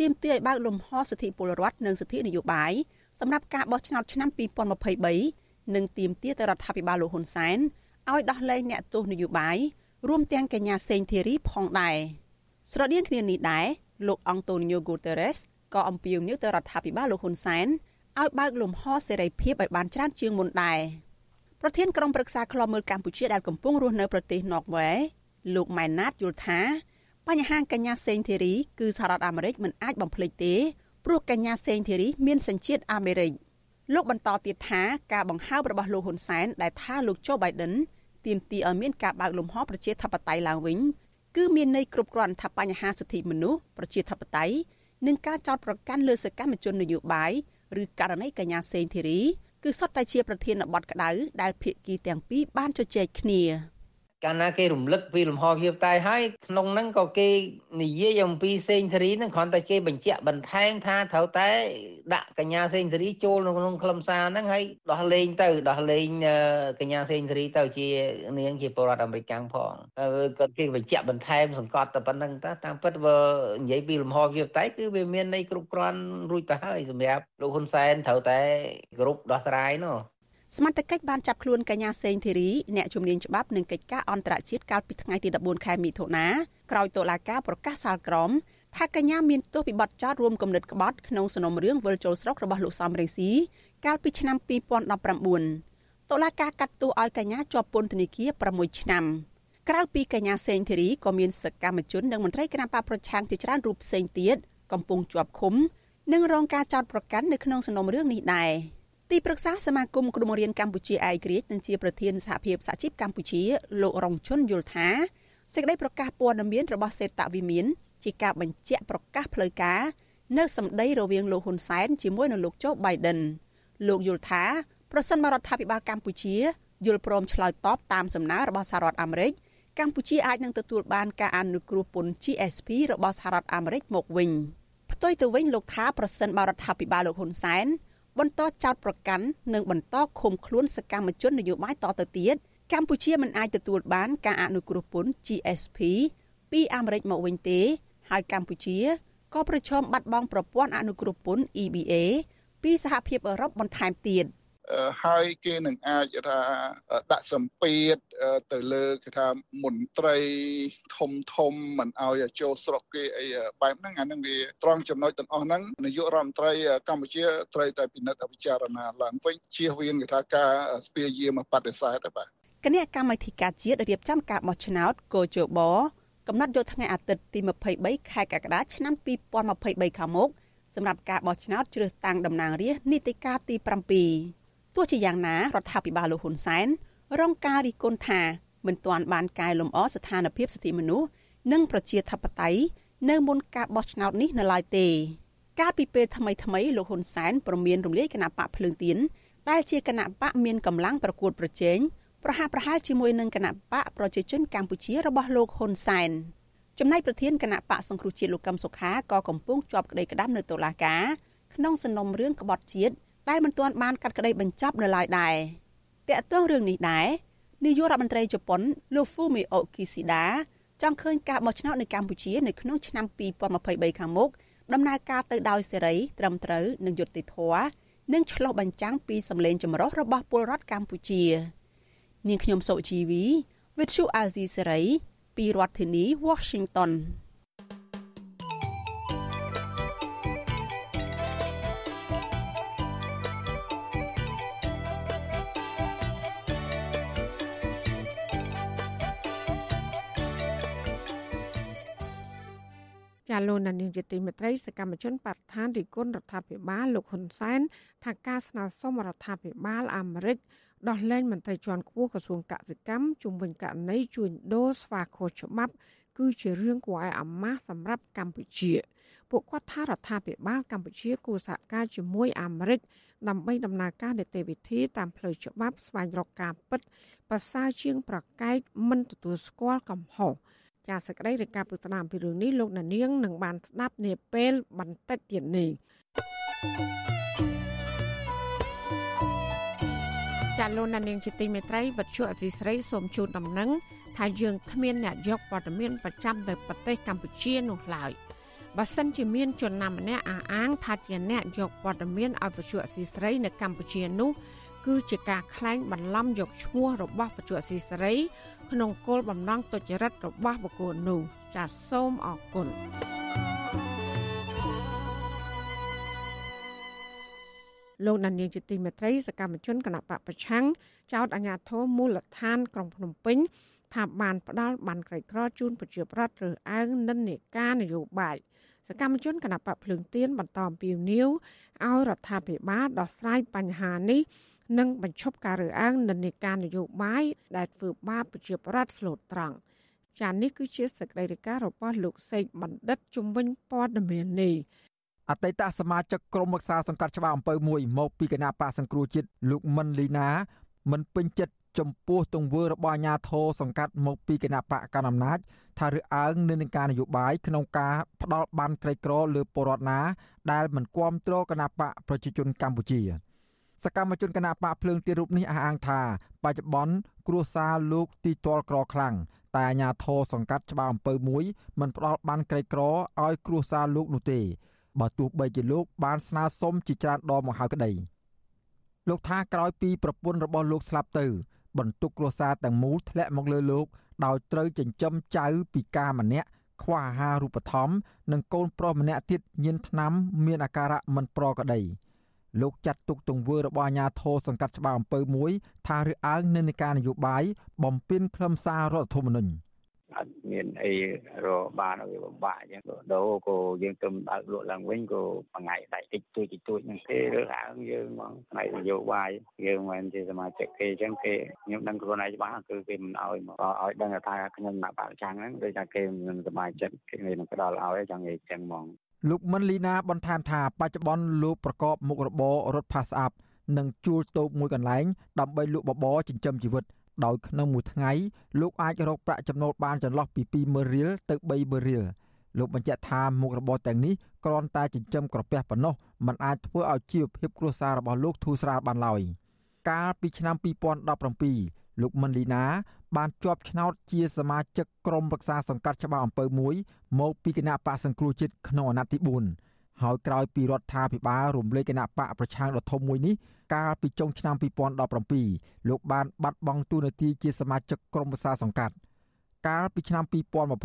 ទាមទារឲ្យបើកលំហសិទ្ធិពលរដ្ឋនិងសិទ្ធិនយោបាយសម្រាប់ការបោះឆ្នោតឆ្នាំ2023និងទាមទារទៅរដ្ឋាភិបាលលោកហ៊ុនសែនឲ្យដោះលែងអ្នកទោសនយោបាយរួមទាំងកញ្ញាសេងធីរីផងដែរស្រដៀងគ្នានេះដែរលោកអង់តូនីញ៉ូហ្គូតេរ៉េស ក៏អំពាវនាវទៅរដ្ឋាភិបាលលោកហ៊ុនសែនឲ្យបើកលំហសេរីភាពឲ្យបានច្រើនជាងមុនដែរប្រធានក្រុមប្រឹក្សាឃ្លាំមើលកម្ពុជាដែលកំពុងរស់នៅប្រទេសណ័រវេលោកម៉ែនណាតយល់ថាបញ្ហាកញ្ញាសេងធីរីគឺសហរដ្ឋអាមេរិកមិនអាចបំភ្លេចទេព្រោះកញ្ញាសេងធីរីមានសញ្ជាតិអាមេរិកលោកបន្តទៀតថាការបង្ហើបរបស់លោកហ៊ុនសែនដែលថាលោកโจ Biden ទាមទារឲ្យមានការបើកលំហប្រជាធិបតេយ្យឡើងវិញគឺមានន័យគ្រប់គ្រាន់ថាបញ្ហាសិទ្ធិមនុស្សប្រជាធិបតេយ្យ និងការចោទប្រកាន់លើសកម្មជននយោបាយឬករណីកញ្ញាសេងធីរីគឺសុទ្ធតែជាប្រធានបទក្តៅដែលភាគីទាំងពីរបានជជែកគ្នា កាលណាគេរំលឹកពីលំហភាពតែហើយក្នុងហ្នឹងក៏គេនិយាយអំពីសេងធារីហ្នឹងគ្រាន់តែគេបញ្ជាក់បន្ថែមថាត្រូវតែដាក់កញ្ញាសេងធារីចូលនៅក្នុងខ្លឹមសារហ្នឹងហើយដោះលែងទៅដោះលែងកញ្ញាសេងធារីទៅជានាងជាពលរដ្ឋអាមេរិកកាំងផងគាត់គេបញ្ជាក់បន្ថែមសង្កត់តែប៉ុណ្្នឹងតាតាមពិតបើនិយាយពីលំហភាពតែគឺវាមានន័យគ្រប់គ្រាន់រួចទៅហើយសម្រាប់លោកហ៊ុនសែនត្រូវតែគ្រប់ដោះស្រាយនោះ សមត្ថកិច្ចបានចាប់ខ្លួនកញ្ញាសេងធីរីអ្នកជំនាញច្បាប់និងកិច្ចការអន្តរជាតិកាលពីថ្ងៃទី14ខែមិថុនាក្រោយតុលាការប្រកាសសាលក្រមថាកញ្ញាមានទោសពីបទចោទរួមគំនិតក្បត់ក្នុងសំណុំរឿងវិលចូលស្រុករបស់លោកសំរងស៊ីកាលពីឆ្នាំ2019តុលាការកាត់ទោសឲ្យកញ្ញាជាប់ពន្ធនាគារ6ឆ្នាំក្រៅពីកញ្ញាសេងធីរីក៏មានសកម្មជននិងមន្ត្រីគណៈបកប្រឆាំងជាច្រើនរូបផ្សេងទៀតកំពុងជាប់ឃុំនិងរងការចោទប្រកាន់នៅក្នុងសំណុំរឿងនេះដែរ។ ទីប្រឹក្សាសមាគមគ្រូបង្រៀនកម្ពុជាឯករាជ្យនិងជាប្រធានសហភាពសហជីពកម្ពុជាលោករងជុនយល់ថាសេចក្តីប្រកាសព័ត៌មានរបស់សេតវិមានជាការបញ្ជាក់ប្រកាសផ្លូវការនៅសម្ដីរវាងលោកហ៊ុនសែនជាមួយនឹងលោកโจ Biden លោកយល់ថាប្រសិនបរដ្ឋាភិបាលកម្ពុជាយល់ព្រមឆ្លើយតបតាមសំណើរបស់សហរដ្ឋអាមេរិកកម្ពុជាអាចនឹងទទួលបានការអនុគ្រោះពន្ធ GSP របស់សហរដ្ឋអាមេរិកមកវិញផ្ទុយទៅវិញលោកថាប្រសិនបរដ្ឋាភិបាលលោកហ៊ុនសែន បន្តចោតប្រកាន់និងបន្តឃុំខ្លួនសកម្មជននយោបាយតទៅទៀតកម្ពុជាមិនអាចទទួលបានការអនុគ្រោះពន្ធ GSP ពីអាមេរិកមកវិញទេ ហើយកម្ពុជាក៏ប្រឈមបាត់បង់ប្រព័ន្ធអនុគ្រោះពន្ធ EBA ពីសហភាពអឺរ៉ុបបន្ថែមទៀត។ ហើយគេនឹងអាចថាដាក់សម្ពាធទៅលើគេថាមន្ត្រីធំធំមិនឲ្យចូលស្រុកគេអីបែបហ្នឹងអាហ្នឹងវាត្រង់ចំណុចទាំងអស់ហ្នឹងនាយករដ្ឋមន្ត្រីកម្ពុជាត្រូវតែពិនិត្យពិចារណាឡើងវិញជៀសវាងគេថាការស្ពាយយាមបដិសេធបាទគណៈកម្មាធិការជាតិរៀបចំការបោះឆ្នោតកោជបកំណត់យកថ្ងៃអាទិត្យទី23ខែកក្កដាឆ្នាំ2023ខាងមុខសម្រាប់ការបោះឆ្នោតជ្រើសតាំងតំណាងរាស្ត្រនីតិកាលទី7 ទោះជាយ៉ាងណារដ្ឋាភិបាលលោកហ៊ុនសែនរងការរិះគន់ថាមិនទាន់បានកែលម្អស្ថានភាពសិទ្ធិមនុស្សនិងប្រជាធិបតេយ្យនៅមុនការបោះឆ្នោតនេះនៅឡើយទេកាលពីពេលថ្មីថ្មីលោកហ៊ុនសែនប្រមានរំលាយគណៈបកភ្លើងទៀនដែលជាគណៈបកមានកម្លាំងប្រកួតប្រជែងប្រហាក់ប្រហែលជាមួយនឹងគណៈបកប្រជាជនកម្ពុជារបស់លោកហ៊ុនសែនចំណែកប្រធានគណៈបកសង្គ្រោះជាតិលោកកឹមសុខាក៏កំពុងជាប់ក្តីក្តាំនៅតុលាការក្នុងសំណុំរឿងក្បត់ជាតិ ដែលមិនទាន់បានកាត់ក្តីបញ្ចប់នៅឡើយដែរតាក់ទងរឿងនេះដែរនាយករដ្ឋមន្ត្រីជប៉ុនលោក Fumio Kishida ចង់ឃើញការបោះឆ្នោតនៅកម្ពុជានៅក្នុងឆ្នាំ2023ខាងមុខដំណើរការទៅដោយសេរីត្រឹមត្រូវនិងយុត្តិធម៌និងឆ្លុះបញ្ចាំងពីសម្លេងចម្រុះរបស់ពលរដ្ឋកម្ពុជា នាងខ្ញុំសុជីវី With you Azizi Serai ពីរដ្ឋធានី Washington ចាលោកនានីជាទីមេត្រីសកម្មជនបដិថានរិគុណរដ្ឋាភិបាលលោកហ៊ុនសែនថាការស្នើសុំរដ្ឋាភិបាលអាមេរិកដោះលែងមន្ត្រីជាន់ខ្ពស់ក្រសួងកសិកម្មជុំវិញករណីជួញដូរស្វាខុសច្បាប់គឺជារឿងគួរឲ្យអាម៉ាស់សម្រាប់កម្ពុជា ពួកគាត់ថារដ្ឋាភិបាលកម្ពុជាគួរសហការជាមួយអាមេរិកដើម្បីដំណើរការនីតិវិធីតាមផ្លូវច្បាប់ស្វែងរកការពិតប្រសើរជាងប្រកែកមិនទទួលស្គាល់កំហុស ចាសសេចក្តីរាយការណ៍ពុស្ដាមពីរឿងនេះលោកណានៀងនឹងបានស្ដាប់នាពេលបន្តិចទៀតនេះចាលោកណានៀងជាទីមេត្រីវັດជុអសីស្រីសូមជូនដំណឹងថាយើងគ្មានអ្នកយកព័ត៌មានប្រចាំទៅប្រទេសកម្ពុជានោះឡើយបើសិនជាមានជនណាម្នាក់អះអាងថាជាអ្នកយកព័ត៌មានឲ្យវិទ្យុអសីស្រីនៅកម្ពុជានោះគឺជាការក្លែងបន្លំយកឈ្មោះរបស់វិទ្យុអសីស្រី ក្នុងគោលបំណងទុច្ចរិតរបស់បុគ្គលនោះចាសសូមអរគុណលោកដានៀងជាទីមេត្រីសកម្មជនគណៈបកប្រឆាំងចោតអាញាធមមូលដ្ឋានក្រុងភ្នំពេញថាបានផ្ដាល់បានក្រីក្រជូនប្រជាប្រដ្ឋឬអើងនិន្នាការនយោបាយសកម្មជនគណៈបកភ្លើងទៀនបន្តអំពាវនាវឲ្យរដ្ឋាភិបាលដោះស្រាយបញ្ហានេះ និងបញ្ឈប់ការរើសអើងនិន្នាការនយោបាយដែលធ្វើបាបប្រជាប្រដ្ឋស្លូតត្រង់ចា៎នេះគឺជាសេចក្តីរាយការណ៍របស់លោកសេកបណ្ឌិតជំនាញព័ត៌មាននេះអតីតសមាជិកក្រុមប្រឹក្សាសង្កាត់ច្បារអំពើមួយមកពីគណៈបកសង្គ្រោះជាតិលោកមិនលីណា មិនពេញចិត្តចំពោះទង្វើរបស់អាញាធរសង្កាត់មកពីគណៈបកកណ្ដាលអំណាចថារើសអើងនិន្នាការនយោបាយក្នុងការផ្ដាល់បានក្រីក្រលើពលរដ្ឋណា ដែលមិនគ្រប់គ្រងគណៈបកប្រជាជនកម្ពុជា សកម្មជនគណៈបកភ្លើងទីរូបនេះអះអាងថា បច្ចុប្បន្នគ្រួសារលោកទីទាល់ក្រខ្លាំងតែអាញាធរសង្កាត់ច្បារអំពើមួយមិនផ្ដល់បានក្រីក្រឲ្យគ្រួសារលោកនោះទេបើទោះបីជាលោកបានស្នើសុំជាច្រើនដងមកហើយក្តីលោកថាក្រោយពីប្រពន្ធរបស់លោកស្លាប់ទៅ បន្ទុកគ្រួសារទាំងមូលធ្លាក់មកលើលោកដោយត្រូវចិញ្ចឹមចៅពិការម្នាក់ខ្វះអាហាររូបត្ថម្ភនិងកូនប្រុសម្នាក់ទៀតញៀនថ្នាំមានអាការៈមិនប្រក្រតី លោកចាត់ទុកទង្វើរបស់អាញាធរសង្កាត់ច្បារអំពើមួយ ថារើសអើងនិន្នាការនយោបាយបំពេញខ្លឹមសាររដ្ឋធម្មនុញ្ញអត់មានអីរបានឲ្យពិបាកអញ្ចឹងដូរក៏យើងទៅដើរលក់ឡើងវិញក៏មួយថ្ងៃដៃតិចតួចតិចតួចហ្នឹងទេរើសអើងយើងហ្មងផ្នែកនយោបាយយើងមិនជាសមាជិកគេអញ្ចឹងគេខ្ញុំដឹងខ្លួនឯងច្បាស់គឺគេមិនឲ្យមកឲ្យដឹងថាខ្ញុំណាក់បាក់ចាំងហ្នឹងដូចថាគេមិនសមាជិកគេនឹងផ្ដល់ឲ្យចង់និយាយអញ្ចឹងហ្មង លោកមិនលីណាបន្ថែមថាបច្ចុប្បន្នលោកប្រកបមុខរបររត់ផាសអាប់និងជួលតូបមួយកន្លែងដើម្បីលក់បបរចិញ្ចឹមជីវិតដោយក្នុងមួយថ្ងៃលោកអាចរកប្រាក់ចំណូលបានចន្លោះពី20000រៀលទៅ30000រៀលលោកបញ្ជាក់ថាមុខរបរទាំងនេះគ្រាន់តែចិញ្ចឹមក្រពះប៉ុណ្ណោះมันអាចធ្វើឲ្យជីវភាពគ្រួសាររបស់លោកធូរស្រាលបានឡើយកាលពីឆ្នាំ2017 លោកមិនលីណាបានជាប់ឆ្នោតជាសមាជិកក្រុមប្រឹក្សាសង្កាត់ច្បារអំពើមួយមកពីគណៈបកសង្គ្រោះជាតិក្នុងអាណត្តិទី4ហើយក្រោយពីរដ្ឋាភិបាលរំលែកគណៈបកប្រឆាំងដ៏ធំមួយនេះកាលពីចុងឆ្នាំ2017លោកបានបាត់បង់តួនាទីជាសមាជិកក្រុមប្រឹក្សាសង្កាត់កាលពីឆ្នាំ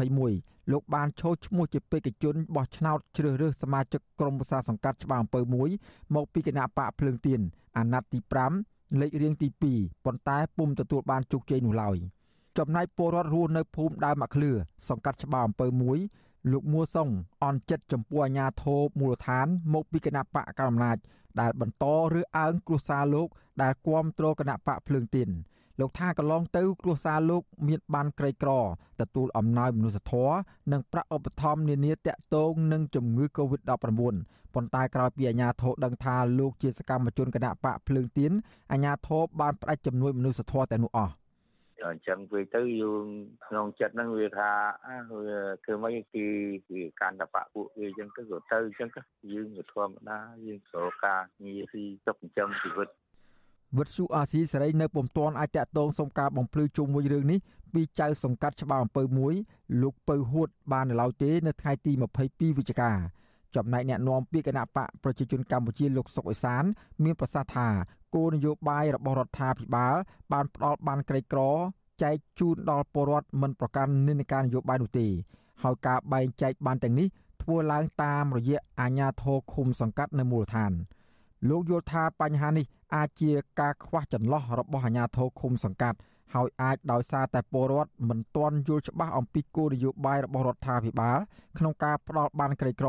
2021លោកបានឈោះឈ្មោះជាបេក្ខជនបោះឆ្នោតជ្រើសរើសសមាជិកក្រុមប្រឹក្សាសង្កាត់ច្បារអំពើមួយមកពីគណៈបកភ្លើងទៀនអាណត្តិទី5 លេខរៀងទី2ប៉ុន្តែពុំទទួលបានជោគជ័យនោះឡើយ។ចំណែកពលរដ្ឋរស់នៅភូមិដើមមាក់ឃ្លឿសង្កាត់ច្បារអំពើមួយលោកមួសុងអន់ចិត្តចំពោះអាញាធរមូលដ្ឋាន មកពីគណៈបកកណ្ដាលអំណាចដែលបន្តរើសអើងគ្រួសារលោកដែលគ្រប់គ្រងគណៈបកភ្លើងទៀន លោកថាកន្លងទៅ គ្រួសារលោក មានបានក្រីក្រទទួលអំណោយមនុស្សធម៌និងប្រាក់ឧបត្ថម្ភនានាតាក់ទងនឹងជំងឺ Covid-19 ប៉ុន្តែក្រោយពីអាជ្ញាធរដឹងថាលោកជាសកម្មជនគណៈបកភ្លើងទៀនអាជ្ញាធរបានផ្តាច់ជំនួយមនុស្សធម៌តែនោះអស់អញ្ចឹងវាទៅយើងក្នុងចិត្តហ្នឹងវាថាវាធ្វើម៉េចគឺវាកាន់តែបាក់ពួកវាអញ្ចឹងទៅក៏ទៅអញ្ចឹងយើងក៏ធម្មតាយើងស្រួលការងារទីចុកចិញ្ចឹមជីវិត វិទ្យុអាស៊ីសេរីនៅពុំទាន់អាចតាក់ទងសុំការបំភ្លឺជុំវិញរឿងនេះពីចៅសង្កាត់ច្បារអំពើមួយលោកពៅហួត បាននៅឡើយទេនៅថ្ងៃទី22វិច្ឆិកាចំណែកអ្នកនាំពាក្យគណៈបកប្រជាជនកម្ពុជាលោកសុកអេសាន មានប្រសាសន៍ថាគោលនយោបាយរបស់រដ្ឋាភិបាល បានផ្ដល់បានក្រីក្រចែកជូនដល់ពលរដ្ឋមិនប្រកាន់និន្នាការនយោបាយនោះទេហើយការបែងចែកបានទាំងនេះធ្វើឡើងតាមរយៈអាជ្ញាធរឃុំសង្កាត់នៅមូលដ្ឋាន លោកយល់ថាបញ្ហានេះអាចជាការខ្វះចន្លោះរបស់អាជ្ញាធរឃុំសង្កាត់ហើយអាចដោយសារតែពលរដ្ឋមិនទាន់យល់ច្បាស់អំពីគោលនយោបាយរបស់រដ្ឋាភិបាលក្នុងការផ្ដល់បានក្រីក្រ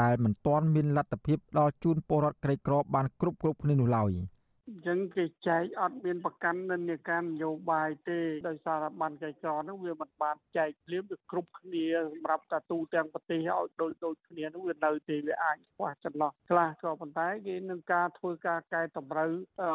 ដែលមិនទាន់មានលទ្ធភាពដល់ជូនពលរដ្ឋក្រីក្របានគ្រប់គ្រប់គ្នានោះឡើយ។ អញ្ចឹងគេចែកអត់មានប្រកាន់និន្នាការនយោបាយទេដោយសារតែបានចែកចរនោះវាមិនបានចែកភ្លាមវាគ្រប់គ្នាសម្រាប់តាទូទាំងប្រទេសឲ្យដូចដូចគ្នានោះវានៅទេវាអាចខ្វះចន្លោះខ្លះក៏ប៉ុន្តែគេនឹងការធ្វើការកែតម្រូវ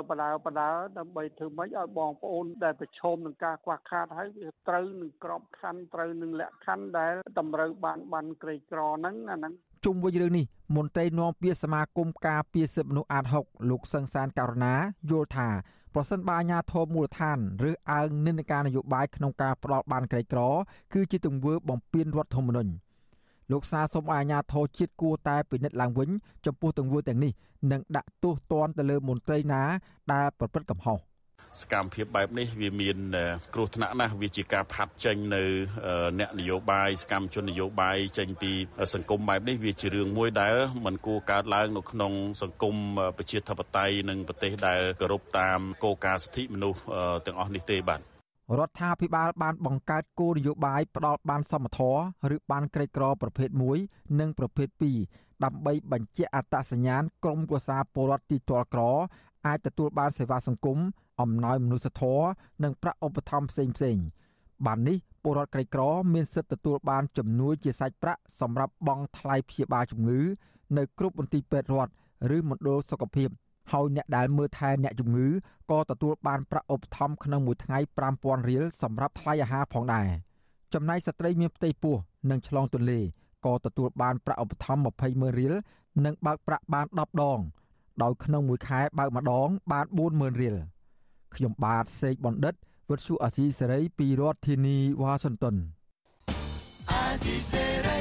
បដាបដាដើម្បីធ្វើម៉េចឲ្យបងប្អូនដែលប្រឈមនឹងការខ្វះខាតហើយវាត្រូវនឹងក្របខ័ណ្ឌត្រូវនឹងលក្ខខណ្ឌដែលតម្រូវបានបានក្រីក្រហ្នឹងអាហ្នឹង ជុំវិញរឿងនេះមន្ត្រីនាំពាក្យសមាគមការពារសិទ្ធិមនុស្សអាត6លោកសឹងសានករណាយល់ថាប្រសិនបើអាជ្ញាធរមូលដ្ឋានឬអើងនិន្នាការនយោបាយក្នុងការផ្ដាល់បានក្រីក្រ គឺជាទង្វើបំពានរដ្ឋធម្មនុញ្ញលោកសាសូមឲ្យអាជ្ញាធរជាតិគួរតែពិនិត្យឡើងវិញចំពោះទង្វើទាំងនេះនិងដាក់ទោសទណ្ឌទៅលើមន្ត្រីណាដែលប្រព្រឹត្តកំហុស។ សកម្មភាពបែបនេះវាមានគ្រោះថ្នាក់ណាស់វាជាការផាត់ចេញនៅអ្នកនយោបាយសកម្មជននយោបាយចេញពីសង្គមបែបនេះវាជារឿងមួយដែលមិនគួរកើតឡើងនៅក្នុងសង្គមប្រជាធិបតេយ្យនិងប្រទេសដែលគោរពតាមគោលការណ៍សិទ្ធិមនុស្សទាំងអស់នេះទេបាទរដ្ឋាភិបាលបានបង្កើតគោលនយោបាយផ្ដល់បានសមធម៌ឬបានក្រីក្រប្រភេទ1និងប្រភេទ2ដើម្បីបញ្ជាក់អត្តសញ្ញាណក្រុមគូសាពលរដ្ឋទីទាល់ក្រ អាចទទួលបានសេវាសង្គម អំណោយមនុស្សធម៌និងប្រាក់ឧបត្ថម្ភផ្សេងផ្សេងបាននេះពលរដ្ឋក្រីក្រមានសិទ្ធិទទួលបានជំនួយជាសាច់ប្រាក់សម្រាប់បង់ថ្លៃព្យាបាលជំងឺនៅគ្រប់មន្ទីរពេទ្យរដ្ឋឬមណ្ឌលសុខភាពហើយអ្នកដែលមើលថែអ្នកជំងឺក៏ទទួលបានប្រាក់ឧបត្ថម្ភក្នុងមួយថ្ងៃ5000រៀលសម្រាប់ថ្លៃអាហារផងដែរចំណែកស្ត្រីមានផ្ទៃពោះនិងឆ្លងទន្លេក៏ទទួលបានប្រាក់ឧបត្ថម្ភ200,000រៀលនិងបើកប្រាក់បាន10ដង ដោយក្នុងមួយខែបើកម្ដងបាន40000រៀល ខ្ញុំបាទសេកបណ្ឌិតវិទ្យុអាស៊ីសេរីពីរដ្ឋធានីវ៉ាស៊ីនតោនអាស៊ីសេរី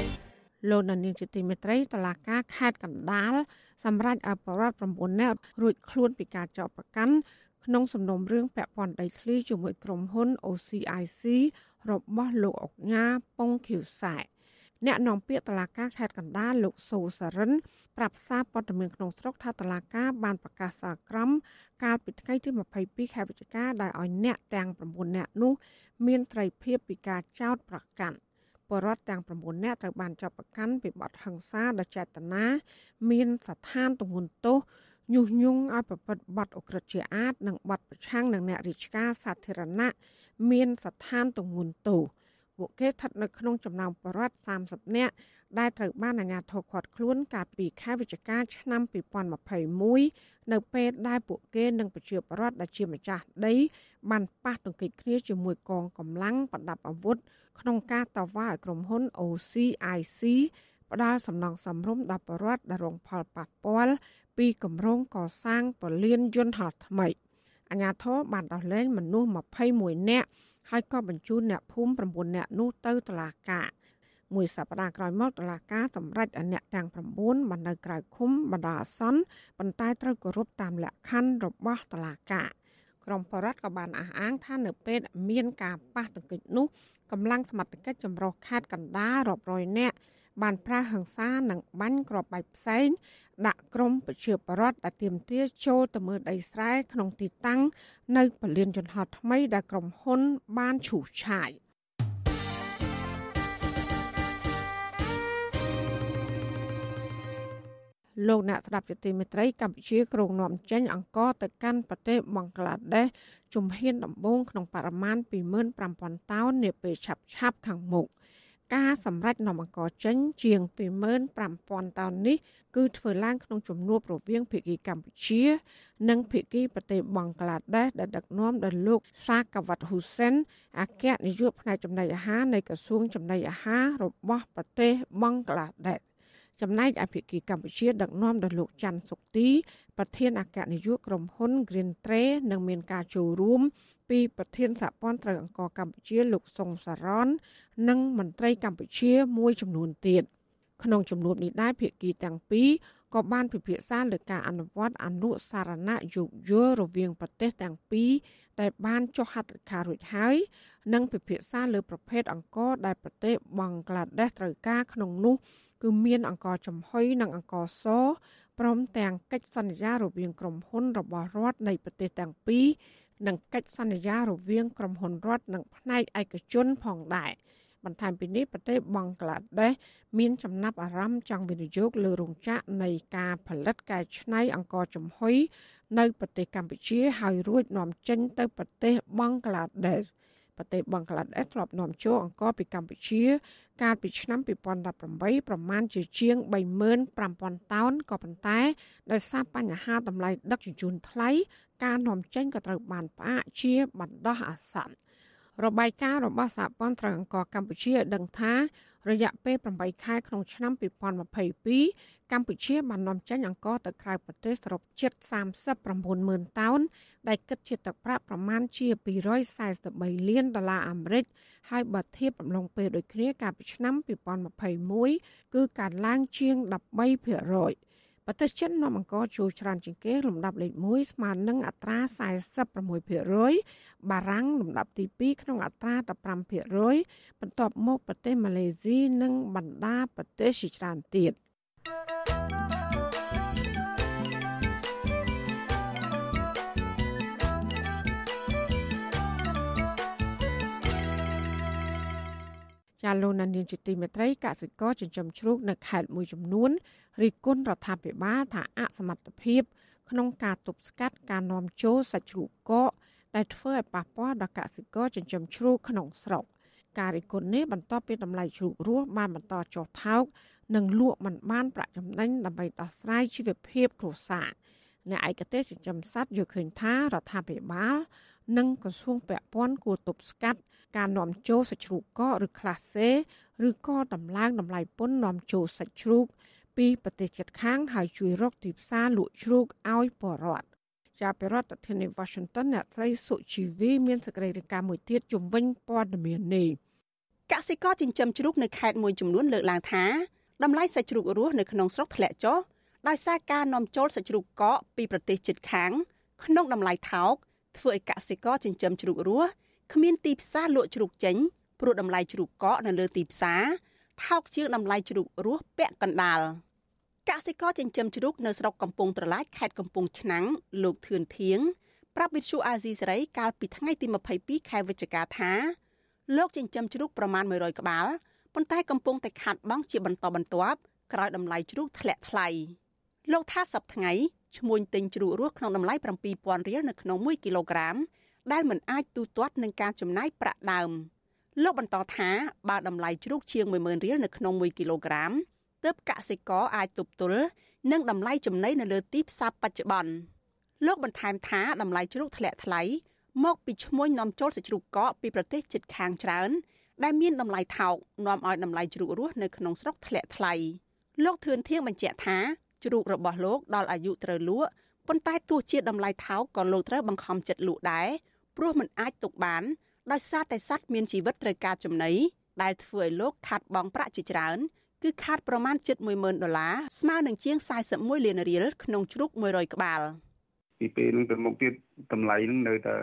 លោកនានីជាទីមេត្រីតឡាការខេត្តកណ្ដាលសម្រាប់អបរដ្ឋ9នាក់រួចខ្លួនពីការចោទប្រកាន់ក្នុងសំណុំរឿងពាក់ព័ន្ធដីធ្លីជាមួយក្រុមហ៊ុន OCIC របស់លោកអុកញ៉ាប៉ុងខៀវសែ អ្នកនាំពាក្យតឡាការខេត្តកណ្ដាលលោកសូសរិនប្រាប់សារព័ត៌មានក្នុងស្រុកថាតឡាការបានប្រកាសសារក្រមកាលពីថ្ងៃទី22ខែវិច្ឆិកាដែលឲ្យអ្នកទាំង9នាក់នោះមានត្រីភាពពីការចោទប្រកាន់បរដ្ឋទាំង9នាក់ត្រូវបានចាប់ប្រកាន់ពីបទហិង្សាដោយចេតនាមានស្ថានទម្ងន់ទោសញុះញង់ឲ្យប្រព្រឹត្តបទអក្រិតជាអាត និងបទប្រឆាំងនឹងអ្នករាជការសាធារណៈមានស្ថានទម្ងន់ទោស ពួកគេស្ថិតនៅក្នុងចំណោមបរិវត្ត30នាក់ដែលត្រូវបានអាជ្ញាធរឃាត់ខ្លួនកាលពីខែវិច្ឆិកាឆ្នាំ2021នៅពេលដែលពួកគេនិងប្រជាពលរដ្ឋដែលជាម្ចាស់ដី បានប៉ះទង្គិចគ្នាជាមួយកងកម្លាំងប្រដាប់អាវុធក្នុងការតវ៉ាឲ្យក្រុមហ៊ុន OCIC ផ្ដាល់សំណងសំរុំដល់ប្រជាពលរដ្ឋដែលរងផលប៉ះពាល់ពីគម្រោងកសាងពលានយន្តហោះថ្មីអាជ្ញាធរបានដោះលែងមនុស្ស21នាក់ ហើយក៏បញ្ជូនអ្នកភូមិ9នាក់នោះទៅតុលាការមួយសប្តាហ៍ក្រោយមកតុលាការសម្រេចឲ្យអ្នកទាំង9បាននៅក្រៅឃុំបណ្ដោះអាសន្នប៉ុន្តែត្រូវគោរពតាមលក្ខខណ្ឌរបស់តុលាការក្រមបរដ្ឋក៏បានអះអាងថានៅពេលមានការប៉ះទង្គិចនោះកម្លាំងសមត្ថកិច្ចចម្រុះខេត្តកណ្ដាលរាប់រយនាក់ បានប្រើហិង្សានិងបាញ់គ្រាប់បែកផ្សេងដាក់ក្រុមប្រជាពលរដ្ឋដែលទាមទារចូលទៅមើលដីស្រែក្នុងទីតាំងនៅពលានយន្តហោះថ្មីដែលក្រុមហ៊ុនបានឈូសឆាយលោកអ្នកស្ដាប់ជាទីមេត្រីកម្ពុជាក្រុងនាំចេញអង្គទៅកាន់ប្រទេសបង់ក្លាដេសជំហានដំបូងក្នុងបរិមាណ25,000តោននាពេលឆាប់ឆាប់ខាងមុខ។ ការសម្រេចនាំអង្គចេញជាង25,000តោននេះគឺធ្វើឡើងក្នុងជំនួបរវាងភាគីកម្ពុជា និងភាគីប្រទេសបង់ក្លាដេសដែលដឹកនាំដោយលោកសាកាវ៉ាត់ហ៊ូសិនអគ្គនាយកផ្នែកចំណីអាហារនៃក្រសួងចំណីអាហាររបស់ប្រទេសបង់ក្លាដេស ចចំណែកអភិគីកម្ពុជាដឹកនាំដោយលោកច័ន្ទសុកទីប្រធានអគ្គនាយកក្រុមហ៊ុន Green Tree និងមានការចូលរួម ពីប្រធានសហព័ន្ធត្រូវអង្គកម្ពុជាលោកសុងសារ៉ននិងមន្ត្រីកម្ពុជាមួយចំនួនទៀតក្នុងជំនួបនេះដែរភាគីទាំងពីរក៏បានពិភាក្សាលើការអនុវត្តអនុសារណៈយោគយល់រវាងប្រទេសទាំងពីរដែលបានចុះហត្ថលេខារួចហើយ និងពិភាក្សាលើប្រភេទអង្ករដែលប្រទេសបង់ក្លាដេសត្រូវការក្នុងនោះ គឺមានអង្ករចំហុយនិងអង្ករសព្រមទាំងកិច្ចសន្យារវាងក្រុមហ៊ុនរបស់រដ្ឋនៃប្រទេសទាំងពីរនិងកិច្ចសន្យារវាងក្រុមហ៊ុនរដ្ឋនិងផ្នែកឯកជនផងដែរបន្ថែមពីនេះប្រទេសបង់ក្លាដេសមានចំណាប់អារម្មណ៍ចង់វិនិយោគលើរោងចក្រនៃការផលិតកែច្នៃអង្ករចំហុយនៅប្រទេសកម្ពុជាហើយរួចនាំចេញទៅប្រទេសបង់ក្លាដេស ប្រទេសបង់ក្លាដេសធ្លាប់នាំចូលអង្ករពីកម្ពុជា កាលពីឆ្នាំ2018ប្រមាណជាជាង35,000តោនក៏ប៉ុន្តែដោយសារបញ្ហាតម្លៃដឹកជញ្ជូនថ្លៃការនាំចេញក៏ត្រូវបានផ្អាកជាបណ្ដោះអាសន្ន របាយការណ៍របស់សហព័ន្ធត្រូវអង្គកម្ពុជាឲ្យដឹងថា រយៈពេល8ខែក្នុងឆ្នាំ2022កម្ពុជាបាននាំចេញអង្ករទៅក្រៅប្រទេសសរុបជិត39ម៉ឺនតោនដែលគិតជាទឹកប្រាក់ប្រមាណជា243លានដុល្លារអាមេរិកហើយបើធៀបអំឡុងពេលដូចគ្នាកាលពីឆ្នាំ2021គឺកើនឡើងជាង13% ប្រទេសចិននាំអង្គចូលច្រើនជាងគេលំដាប់លេខ1ស្មើនឹងអត្រា46%បារាំងលំដាប់ទី2ក្នុងអត្រា15%បន្ទាប់មកប្រទេសម៉ាឡេស៊ីនិងបណ្ដាប្រទេសជាច្រើនទៀត ចាលោកនានីជាទីមេត្រីកសិករចិញ្ចឹមជ្រូកនៅខេត្តមួយចំនួនរិះគន់រដ្ឋាភិបាលថាអសមត្ថភាព ក្នុងការទប់ស្កាត់ការនាំចូលសាច់ជ្រូកកកដែលធ្វើឲ្យប៉ះពាល់ដល់កសិករចិញ្ចឹមជ្រូកក្នុងស្រុកការរិះគន់នេះបន្ទាប់ពីតម្លៃជ្រូករស់បានបន្តចុះថោកនិងលក់មិនបានប្រាក់ចំណេញដើម្បីដោះស្រាយជីវភាពគ្រួសារ អ្នកឯកទេសចិញ្ចឹមសត្វយល់ឃើញថារដ្ឋាភិបាល និងក្រសួងពាក់ព័ន្ធគួរទប់ស្កាត់ការនាំចូលសាច់ជ្រូកកកឬក្លាសេឬក៏ដំឡើងតម្លៃពន្ធនាំចូលសាច់ជ្រូក ពីប្រទេសជិតខាងហើយជួយរកទីផ្សារលក់ជ្រូកឲ្យពលរដ្ឋជាប្រធានាធិបតី Washington អ្នកស្រីសុជីវីមានសេចក្តីរាយការណ៍មួយទៀតជំវិញព័ត៌មាននេះកសិករចិញ្ចឹមជ្រូកនៅខេត្តមួយចំនួនលើកឡើងថាតម្លៃសាច់ជ្រូករស់នៅក្នុងស្រុកធ្លាក់ចុះ ដោយសារការនាំចូលសាច់ជ្រូកកកពីប្រទេសជិតខាង ក្នុងតម្លៃថោកធ្វើឲ្យកសិករចិញ្ចឹមជ្រូករស់គ្មានទីផ្សារលក់ជ្រូកចេញព្រោះតម្លៃជ្រូកកកនៅលើទីផ្សារថោកជាងតម្លៃជ្រូករស់ពាក់កណ្ដាលកសិករចិញ្ចឹមជ្រូកនៅស្រុកកំពង់ត្រឡាចខេត្តកំពង់ឆ្នាំងលោកធឿនធៀងប្រាប់វិទ្យុអាស៊ីសេរីកាលពីថ្ងៃទី22ខែវិច្ឆិកាថាលោកចិញ្ចឹមជ្រូកប្រមាណ100ក្បាលប៉ុន្តែកំពុងតែខាត់បង់ជាបន្តបន្ទាប់ក្រោយតម្លៃជ្រូកធ្លាក់ថ្លៃ លោកថាសប្តាហ៍ឈ្មួញទិញជ្រូករស់ក្នុងតម្លៃ7000រៀលនៅក្នុង1គីឡូក្រាមដែលមិនអាចទូទាត់នឹងការចំណាយប្រាក់ដើមលោកបន្តថាបើតម្លៃជ្រូកជាង10000រៀលនៅក្នុង1គីឡូក្រាមទើបកសិករអាចទប់ទល់នឹងតម្លៃចំណីនៅលើទីផ្សារបច្ចុប្បន្នលោកបន្ថែមថាតម្លៃជ្រូកធ្លាក់ថ្លៃមកពីឈ្មួញនាំចូលសាច់ជ្រូកកកពីប្រទេសជិតខាងច្រើនដែលមានតម្លៃថោកនាំឲ្យតម្លៃជ្រូករស់នៅក្នុងស្រុកធ្លាក់ថ្លៃលោកធឿនធៀងបញ្ជាក់ថា ជ្រូករបស់លោកដល់អាយុត្រូវលក់ប៉ុន្តែទោះជាតម្លៃថោកក៏លោកត្រូវបង្ខំចិត្តលក់ដែរព្រោះมันអាចទុកបានដោយសារតែសត្វមានជីវិតត្រូវការចំណីដែលធ្វើឲ្យលោកខាត់បងប្រាក់ជាច្រើនគឺខាត់ប្រមាណជិត10000ដុល្លារស្មើនឹងជាង41លានរៀលក្នុងជ្រូក100ក្បាលពីពេលនឹងទៅមុខទៀតតម្លៃនឹងនៅតែ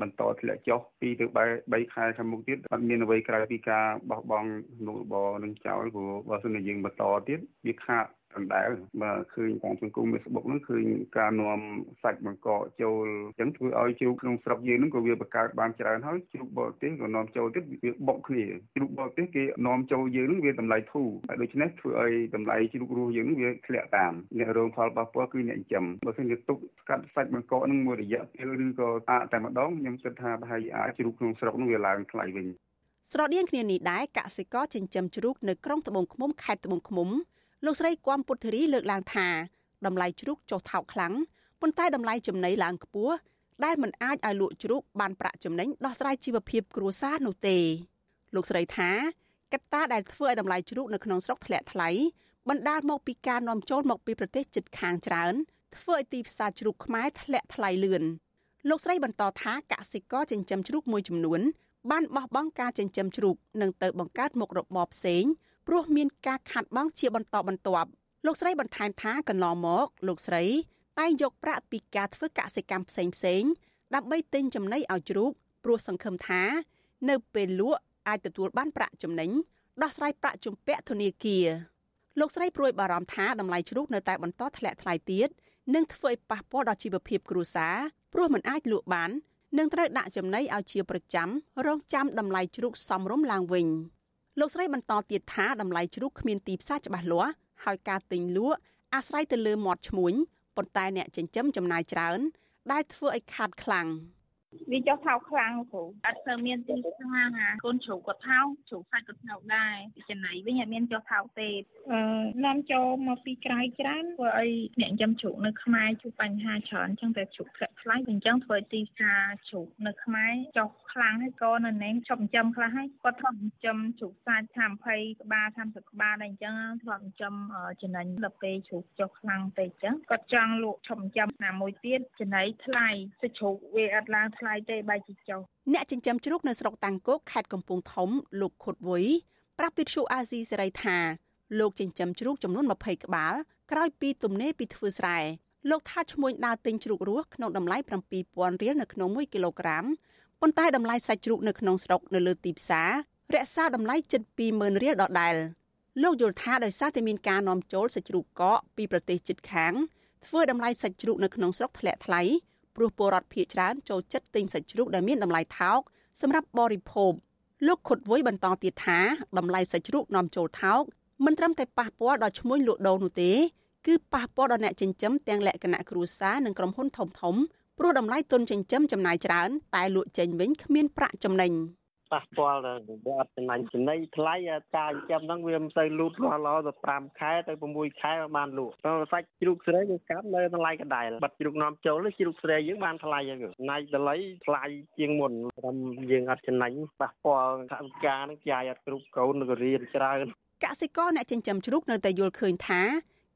បន្តធ្លាក់ចុះពីទៅ3ខែខាងមុខទៀតអត់មានអ្វីក្រៅពីការបោះបង់នោះរបរនឹងចោលព្រោះបើសិនជាយើងបន្តទៀតវាខាត ដដែលបាទឃើញតាមសង្គម Facebook ហ្នឹងឃើញការនាំសាច់បង្កកចូលអញ្ចឹងធ្វើឲ្យជ្រូកក្នុងស្រុកយើងហ្នឹងក៏វាបង្កើតបានច្រើនហើយជ្រូកបរទេសក៏នាំចូលទៀតវាបុកគ្នាជ្រូកបរទេសគេនាំចូលយើងហ្នឹងវាតម្លៃធូរហើយដូច្នេះធ្វើឲ្យតម្លៃជ្រូករស់យើងហ្នឹងវាធ្លាក់តាមអ្នករងផលប៉ះពាល់គឺអ្នកចិញ្ចឹមបើមិនជាទុកស្កាត់សាច់បង្កកហ្នឹងមួយរយៈពេលឬក៏អាតែម្ដងខ្ញុំគិតថាប្រហែលអាចជ្រូកក្នុងស្រុកហ្នឹងវាឡើងថ្លៃវិញស្រដៀងគ្នានេះដែរកសិករចិញ្ចឹមជ្រូកនៅក្រុងត្បូងឃ្មុំខេត្តត្បូងឃ្មុំ លោកស្រីគំពុទ្ធិរីលើកឡើងថាតម្លៃជ្រូកចុះថោកខ្លាំងប៉ុន្តែតម្លៃចំណីឡើងខ្ពស់ដែលមិនអាចឲ្យលក់ជ្រូកបានប្រាក់ចំណេញដោះស្រាយជីវភាពគ្រួសារនោះទេលោកស្រីថាកត្តាដែលធ្វើឲ្យតម្លៃជ្រូកនៅក្នុងស្រុកធ្លាក់ថ្លៃបណ្ដាលមកពីការនាំចូលមកពីប្រទេសជិតខាងច្រើនធ្វើឲ្យទីផ្សារជ្រូកខ្មែរធ្លាក់ថ្លៃលឿនលោកស្រីបន្តថាកសិករចិញ្ចឹមជ្រូកមួយចំនួនបានបោះបង់ការចិញ្ចឹមជ្រូកនិងទៅបង្កើតមុខរបរផ្សេង ព្រោះមានការខាត់បងជាបន្តបន្ទាប់លោកស្រីបន្ថែមថាកន្លងមកលោកស្រីតែងយកប្រាក់ពីការធ្វើកសិកម្មផ្សេងផ្សេងដើម្បីទិញចំណីឲ្យជ្រូកព្រោះសង្ឃឹមថានៅពេលលក់អាចទទួលបានប្រាក់ចំណេញដោះស្រាយប្រាក់ជំពាក់ធនាគារលោកស្រីព្រួយបារម្ភថាតម្លៃជ្រូកនៅតែបន្តធ្លាក់ថ្លៃទៀតនឹងធ្វើឲ្យប៉ះពាល់ដល់ជីវភាពគ្រួសារព្រោះមិនអាចលក់បាននឹងត្រូវដាក់ចំណីឲ្យជាប្រចាំរងចាំតម្លៃជ្រូកសមរម្យឡើងវិញ លោកស្រីបន្តទៀតថាតម្លៃជ្រូកគ្មានទីផ្សារច្បាស់លាស់ហើយការទិញលក់អាស្រ័យទៅលើមាត់ឈ្មួញប៉ុន្តែអ្នកចិញ្ចឹមចំណាយច្រើន ដែលធ្វើឲ្យខាតខ្លាំងវាចុះថោកខ្លាំងគ្រូអត់ទៅមានទីផ្សារណាកូនជ្រូកក៏ថោកជ្រូកសាច់ក៏ថោកដែរចំណៃវិញអត់មានចុះថោកទេអឺនាំចូលមកពីក្រៅច្រើនធ្វើឲ្យអ្នកចិញ្ចឹមជ្រូកនៅខ្មែរជួបបញ្ហាច្រើនអញ្ចឹងតែជ្រូកធ្លាក់ថ្លៃអញ្ចឹងធ្វើឲ្យទីផ្សារជ្រូកនៅខ្មែរចុះ ខ្លាំងហើយក៏នៅនេះឈប់ចិញ្ចឹមខ្លះហើយគាត់ធ្លាប់ចិញ្ចឹមជ្រូកសាច់ថា20ក្បាល30ក្បាលដែរអញ្ចឹងធ្លាប់ចិញ្ចឹមចំណេញដល់ពេលជ្រូកចុះខ្លាំងពេកអញ្ចឹងគាត់ចង់លក់ឈប់ចិញ្ចឹមណាមួយទៀតចំណៃថ្លៃទៅជ្រូកវាអត់ឡើងថ្លៃទេបែរជាចុះអ្នកចិញ្ចឹមជ្រូកនៅស្រុកតាំងគោកខេត្តកំពង់ធំលោកខុតវុយប្រាប់វិទ្យុអាស៊ីសេរីថាលោកចិញ្ចឹមជ្រូកចំនួន20ក្បាលក្រោយពីទំនេរពីធ្វើស្រែលោកថាឈ្មួញដើរទិញជ្រូករស់ក្នុងតម្លៃ7000រៀលនៅក្នុង1គីឡូក្រាម ប៉ុន្តែតម្លៃសាច់ជ្រូកនៅក្នុងស្រុកនៅលើទីផ្សាររក្សាតម្លៃជិត20000រៀលដដែលលោកយល់ថាដោយសារតែមានការនាំចូលសាច់ជ្រូកកកពីប្រទេសជិតខាងធ្វើតម្លៃសាច់ជ្រូកនៅក្នុងស្រុកធ្លាក់ថ្លៃព្រោះពលរដ្ឋភៀសច្រើនចូលចិត្តទិញសាច់ជ្រូកដែលមានតម្លៃថោកសម្រាប់បរិភោគលោកខុតវុយបន្តទៀតថាតម្លៃសាច់ជ្រូកនាំចូលថោកមិនត្រឹមតែប៉ះពាល់ដល់ឈ្មួញលក់ដូរនោះទេគឺប៉ះពាល់ដល់អ្នកចិញ្ចឹមទាំងលក្ខណៈគ្រួសារនិងក្រុមហ៊ុនធំធំ ព្រោះតម្លៃទុនចិញ្ចឹមចំណាយច្រើន តែលក់ចេញវិញគ្មានប្រាក់ចំណេញ។ប៉ះពាល់វាអត់ចំណាញ់ចំណីថ្លៃការចិញ្ចឹមហ្នឹងវាមិនសូវលូតលាស់ល្អទៅ5ខែទៅ6ខែបានលក់ដល់សាច់ជ្រូកស្រីយើងកាប់នៅតម្លៃកដែលបាត់ជ្រូកនាំចូលជ្រូកស្រីយើងបានថ្លៃហ្នឹងណៃតម្លៃថ្លៃជាងមុនតែយើងអត់ចំណាញ់ប៉ះពាល់ថវិកាហ្នឹងចាយអត់គ្រប់កូនក៏រៀនច្រើនកសិករអ្នកចិញ្ចឹមជ្រូកនៅតែយល់ឃើញថា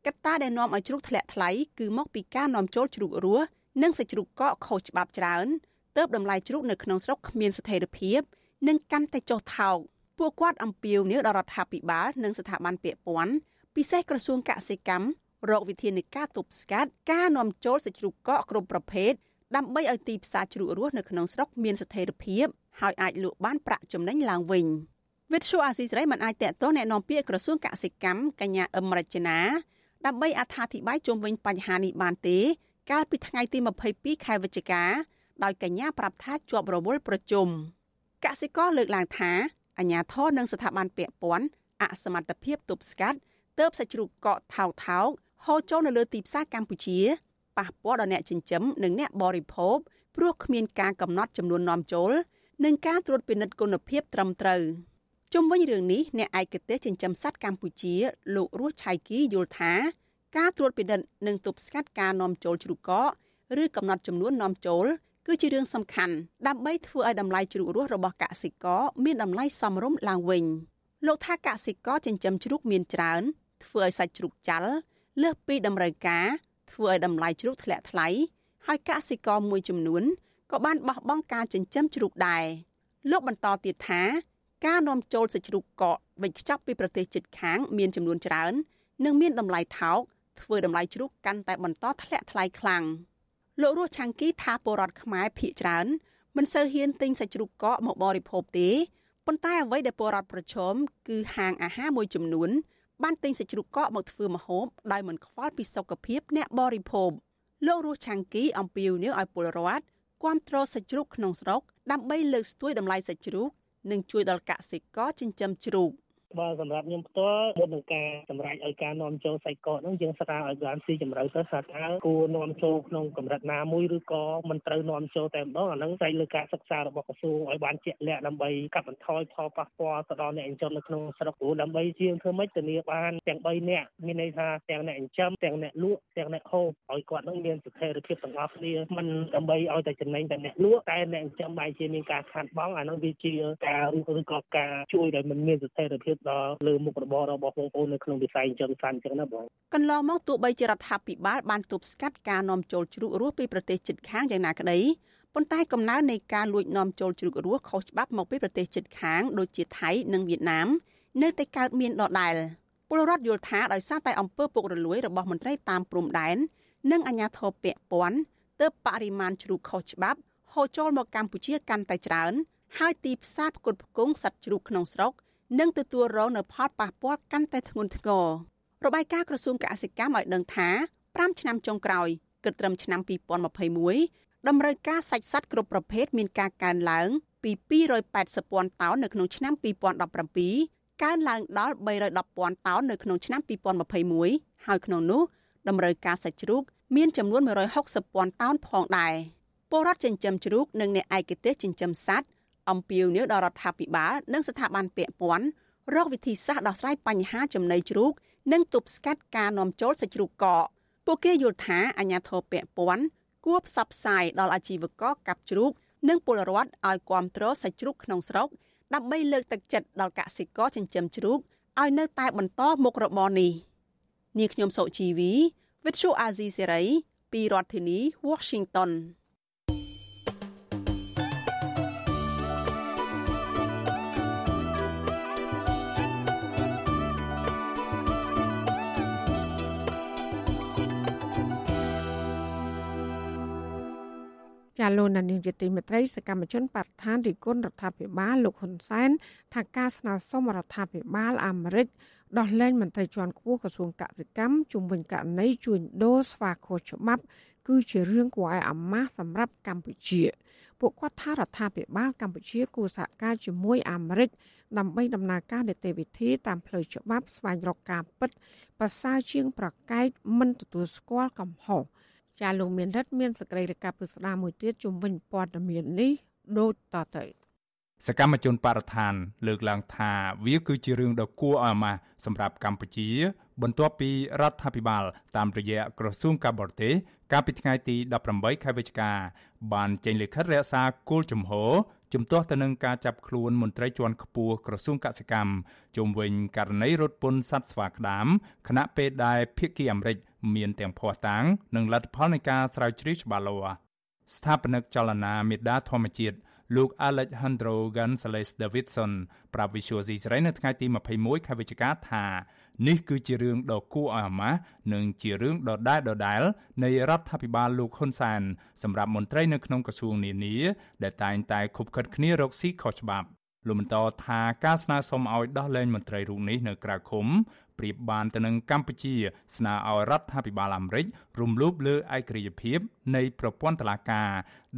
កត្តាដែលនាំឲ្យជ្រូកធ្លាក់ថ្លៃគឺមកពីការនាំចូលជ្រូករស់ និងសាច់ជ្រូកកកខុសច្បាប់ច្រើនទើបតម្លៃជ្រូកនៅក្នុងស្រុកគ្មានស្ថិរភាពនឹងកាន់តែចុះថោកពួកគាត់អំពាវនាវដល់រដ្ឋាភិបាលនិងស្ថាប័នពាក់ព័ន្ធពិសេសក្រសួងកសិកម្មរកវិធានការទប់ស្កាត់ការនាំចូលសាច់ជ្រូកកកគ្រប់ប្រភេទដើម្បីឲ្យទីផ្សារជ្រូករស់នៅក្នុងស្រុកមានស្ថិរភាពហើយអាចលក់បានប្រាក់ចំណេញឡើងវិញវិទ្យុអាស៊ីសេរីមិនអាចតេតតអ្នកនាំពាក្យក្រសួងកសិកម្មកញ្ញាអឹមរចនាដើម្បីអត្ថាធិប្បាយជុំវិញបញ្ហានេះបានទេ កាលពីថ្ងៃទី22ខែវិច្ឆិកាដោយកញ្ញាប្រាប់ថាជាប់រវល់ប្រជុំកសិករលើកឡើងថាអាញាធរនិងស្ថាប័នពាក់ព័ន្ធអសមត្ថភាពទប់ស្កាត់ទៅបសាច់ជ្រូកកកថោកថោកហូរចូលនៅលើទីផ្សារកម្ពុជាប៉ះពាល់ដល់អ្នកចិញ្ចឹមនិងអ្នកបរិភោគព្រោះគ្មានការកំណត់ចំនួននាំចូល និងការត្រួតពិនិត្យគុណភាពត្រឹមត្រូវជុំវិញរឿងនេះអ្នកឯកទេសចិញ្ចឹមសត្វកម្ពុជា លោករស់ឆៃគីយល់ថា ការត្រួតពិនិត្យនិងទប់ស្កាត់ការនាំចូលជ្រូកកកឬកំណត់ចំនួននាំចូលគឺជារឿងសំខាន់ដើម្បីធ្វើឲ្យតម្លៃជ្រូករស់របស់កសិករមានតម្លៃសមរម្យឡើងវិញលោកថាកសិករចិញ្ចឹមជ្រូកមានច្រើនធ្វើឲ្យសាច់ជ្រូកចាល់លើសពីតម្រូវការធ្វើឲ្យតម្លៃជ្រូកធ្លាក់ថ្លៃហើយកសិករមួយចំនួនក៏បានបោះបង់ការចិញ្ចឹមជ្រូកដែរលោកបន្តទៀតថាការនាំចូលសាច់ជ្រូកកកវេចខ្ចប់ពីប្រទេសជិតខាង មានចំនួនច្រើន និងមានតម្លៃថោក ធ្វើតម្លៃជ្រូកកាន់តែបន្តធ្លាក់ថ្លៃខ្លាំង។លោករស់ឆាំងគីថាពលរដ្ឋខ្មែរភៀកច្រើនមិនសូវហ៊ានទិញសាច់ជ្រូកកកមកបរិភោគទេប៉ុន្តែអ្វីដែលពលរដ្ឋប្រឈមគឺហាងអាហារមួយចំនួន បានទិញសាច់ជ្រូកកកមកធ្វើម្ហូបដោយមិនខ្វល់ពីសុខភាពអ្នកបរិភោគលោករស់ឆាំងគីអំពាវនាវឲ្យពលរដ្ឋគ្រប់គ្រងសាច់ជ្រូកក្នុងស្រុកដើម្បីលើកស្ទួយតម្លៃសាច់ជ្រូកនិងជួយដល់កសិករចិញ្ចឹមជ្រូក។ បើសម្រាប់ខ្ញុំផ្ទាល់មុននឹងការសម្រេចឲ្យការនាំចូលសាច់កកហ្នឹងយើងស្រាវឲ្យបានស៊ីជម្រៅទៅថាតើគួរនាំចូលក្នុងកម្រិតណាមួយឬក៏មិនត្រូវនាំចូលតែម្ដងអាហ្នឹងស្អែកលើការសិក្សារបស់ក្រសួងឲ្យបានជាក់លាក់ដើម្បីកាត់បន្ថយផលប៉ះពាល់ទៅដល់អ្នកចិញ្ចឹមនៅក្នុងស្រុកព្រោះដើម្បីជាងធ្វើម៉េចធានាបានទាំង3នាក់មានន័យថាទាំងអ្នកចិញ្ចឹមទាំងអ្នកលក់ទាំងអ្នកហូបឲ្យគាត់នឹងមានស្ថិរភាពទាំងអស់គ្នាមិនដើម្បីឲ្យតែចំណេញតែអ្នកលក់តែអ្នកចិញ្ចឹមបែរជាមានការខាត់បងអាហ្នឹងវាជាការឬក៏ការជួយដែលមិនមានស្ថិរភាពដល់លើមុខរបររបស់បងប្អូននៅក្នុងវិស័យចិញ្ចឹមសត្វអញ្ចឹងណាបងកន្លងមកទោះបីជារដ្ឋាភិបាលបានទប់ស្កាត់ការនាំចូលជ្រូករស់ពីប្រទេសជិតខាងយ៉ាងណាក្តីប៉ុន្តែកំណើននៃការលួចនាំចូលជ្រូករស់ខុសច្បាប់មកពីប្រទេសជិតខាងដូចជាថៃនិងវៀតណាមនៅតែកើតមានដដែលពលរដ្ឋយល់ថាដោយសារតែអំពើពុករលួយរបស់មន្ត្រីតាមព្រំដែននិងអាជ្ញាធរពាក់ព័ន្ធទើបបរិមាណជ្រូកខុសច្បាប់ហូរចូលមកកម្ពុជាកាន់តែច្រើន ហើយទីផ្សារផ្គត់ផ្គង់សត្វជ្រូកក្នុងស្រុក នឹងទទួលរងនូវផលប៉ះពាល់កាន់តែធ្ងន់ធ្ងររបាយការណ៍ក្រសួងកសិកម្មឲ្យដឹងថា5ឆ្នាំចុងក្រោយគិតត្រឹមឆ្នាំ2021តម្រូវការសាច់សត្វគ្រប់ប្រភេទមានការកើនឡើងពី280ពាន់តោននៅក្នុងឆ្នាំ2017កើនឡើងដល់310ពាន់តោននៅក្នុងឆ្នាំ2021ហើយក្នុងនោះតម្រូវការសាច់ជ្រូកមានចំនួន160ពាន់តោនផងដែរពលរដ្ឋចិញ្ចឹមជ្រូកនិងអ្នកឯកទេសចិញ្ចឹមសត្វ អំពាវនាវដល់រដ្ឋាភិបាលនិងស្ថាប័នពាក់ព័ន្ធរកវិធីសាស្ត្រដោះស្រាយបញ្ហាចំណីជ្រូក និងទប់ស្កាត់ការនាំចូលសាច់ជ្រូកកកពួកគេយល់ថាអាញាធរពាក់ព័ន្ធគួរផ្សព្វផ្សាយដល់អាជីវករកាប់ជ្រូក និងពលរដ្ឋឲ្យគ្រប់គ្រងសាច់ជ្រូកក្នុងស្រុកដើម្បីលើកទឹកចិត្តដល់កសិករចិញ្ចឹមជ្រូកឲ្យនៅតែបន្តមុខរបរនេះនាងខ្ញុំសុជីវី With Shu Azizi Serai ពីរដ្ឋធានី Washington ចាលោកនានីជាទីមេត្រីសកម្មជនបរិស្ថានរិគុណរដ្ឋាភិបាលលោកហ៊ុនសែនថាការស្នើសុំរដ្ឋាភិបាលអាមេរិកដោះលែងមន្ត្រីជាន់ខ្ពស់ក្រសួងកសិកម្មជុំវិញករណីជួញដូរស្វាខុសច្បាប់ គឺជារឿងគួរឲ្យអាម៉ាស់សម្រាប់កម្ពុជា ពួកគាត់ថារដ្ឋាភិបាលកម្ពុជាគួរសហការជាមួយអាមេរិកដើម្បីដំណើរការនីតិវិធីតាមផ្លូវច្បាប់ស្វែងរកការពិតប្រសើរជាងប្រកែកមិនទទួលស្គាល់កំហុស ចាលោកមានរិទ្ធមានសក្តិរកពុស្ដាមួយទៀតជំវិញព័ត៌មាននេះដូចតទៅសកម្មជនបរិស្ថានលើកឡើងថាវាគឺជារឿងដ៏គួរឲ្យអាម៉ាស់សម្រាប់កម្ពុជា បន្ទាប់ពីរដ្ឋាភិបាល តាមរយៈក្រសួងការបរទេសកាលពីថ្ងៃទី18ខែវិច្ឆិកាបានចេញលិខិតរក្សាគោលជំហរជំទាស់ទៅនឹងការចាប់ខ្លួនមន្ត្រីជាន់ខ្ពស់ក្រសួងកសិកម្មជុំវិញករណីរត់ពន្ធសត្វស្វាក្តាមខណៈពេលដែលភៀកគីអាមេរិកមានទាំងភ័ស្តុតាង និងលទ្ធផលនៃការស្រាវជ្រាវច្បាស់លាស់ស្ថាបនិកចលនាមេដាធម្មជាតិ លោក Alejandro Gonzalez Davidson ប្រាប់ Visual C សេរីនៅថ្ងៃទី21ខែវិច្ឆិកាថានេះគឺជារឿងដ៏គួរឲ្យអាម៉ាស់និងជារឿងដដែលដដែលនៃរដ្ឋាភិបាលលោកហ៊ុនសែនសម្រាប់មន្ត្រីនៅក្នុងក្រសួងនានាដែលតែងតែខុបខិតគ្នារកស៊ីខុសច្បាប់លោកបន្តថាការស្នើសុំឲ្យដោះលែងមន្ត្រីរូបនេះនៅក្រៅឃុំ ប្រៀបបានទៅនឹងកម្ពុជា ស្នើឲ្យរដ្ឋាភិបាលអាមេរិករំលោភលើឯករាជ្យភាព នៃប្រព័ន្ធតុលាការ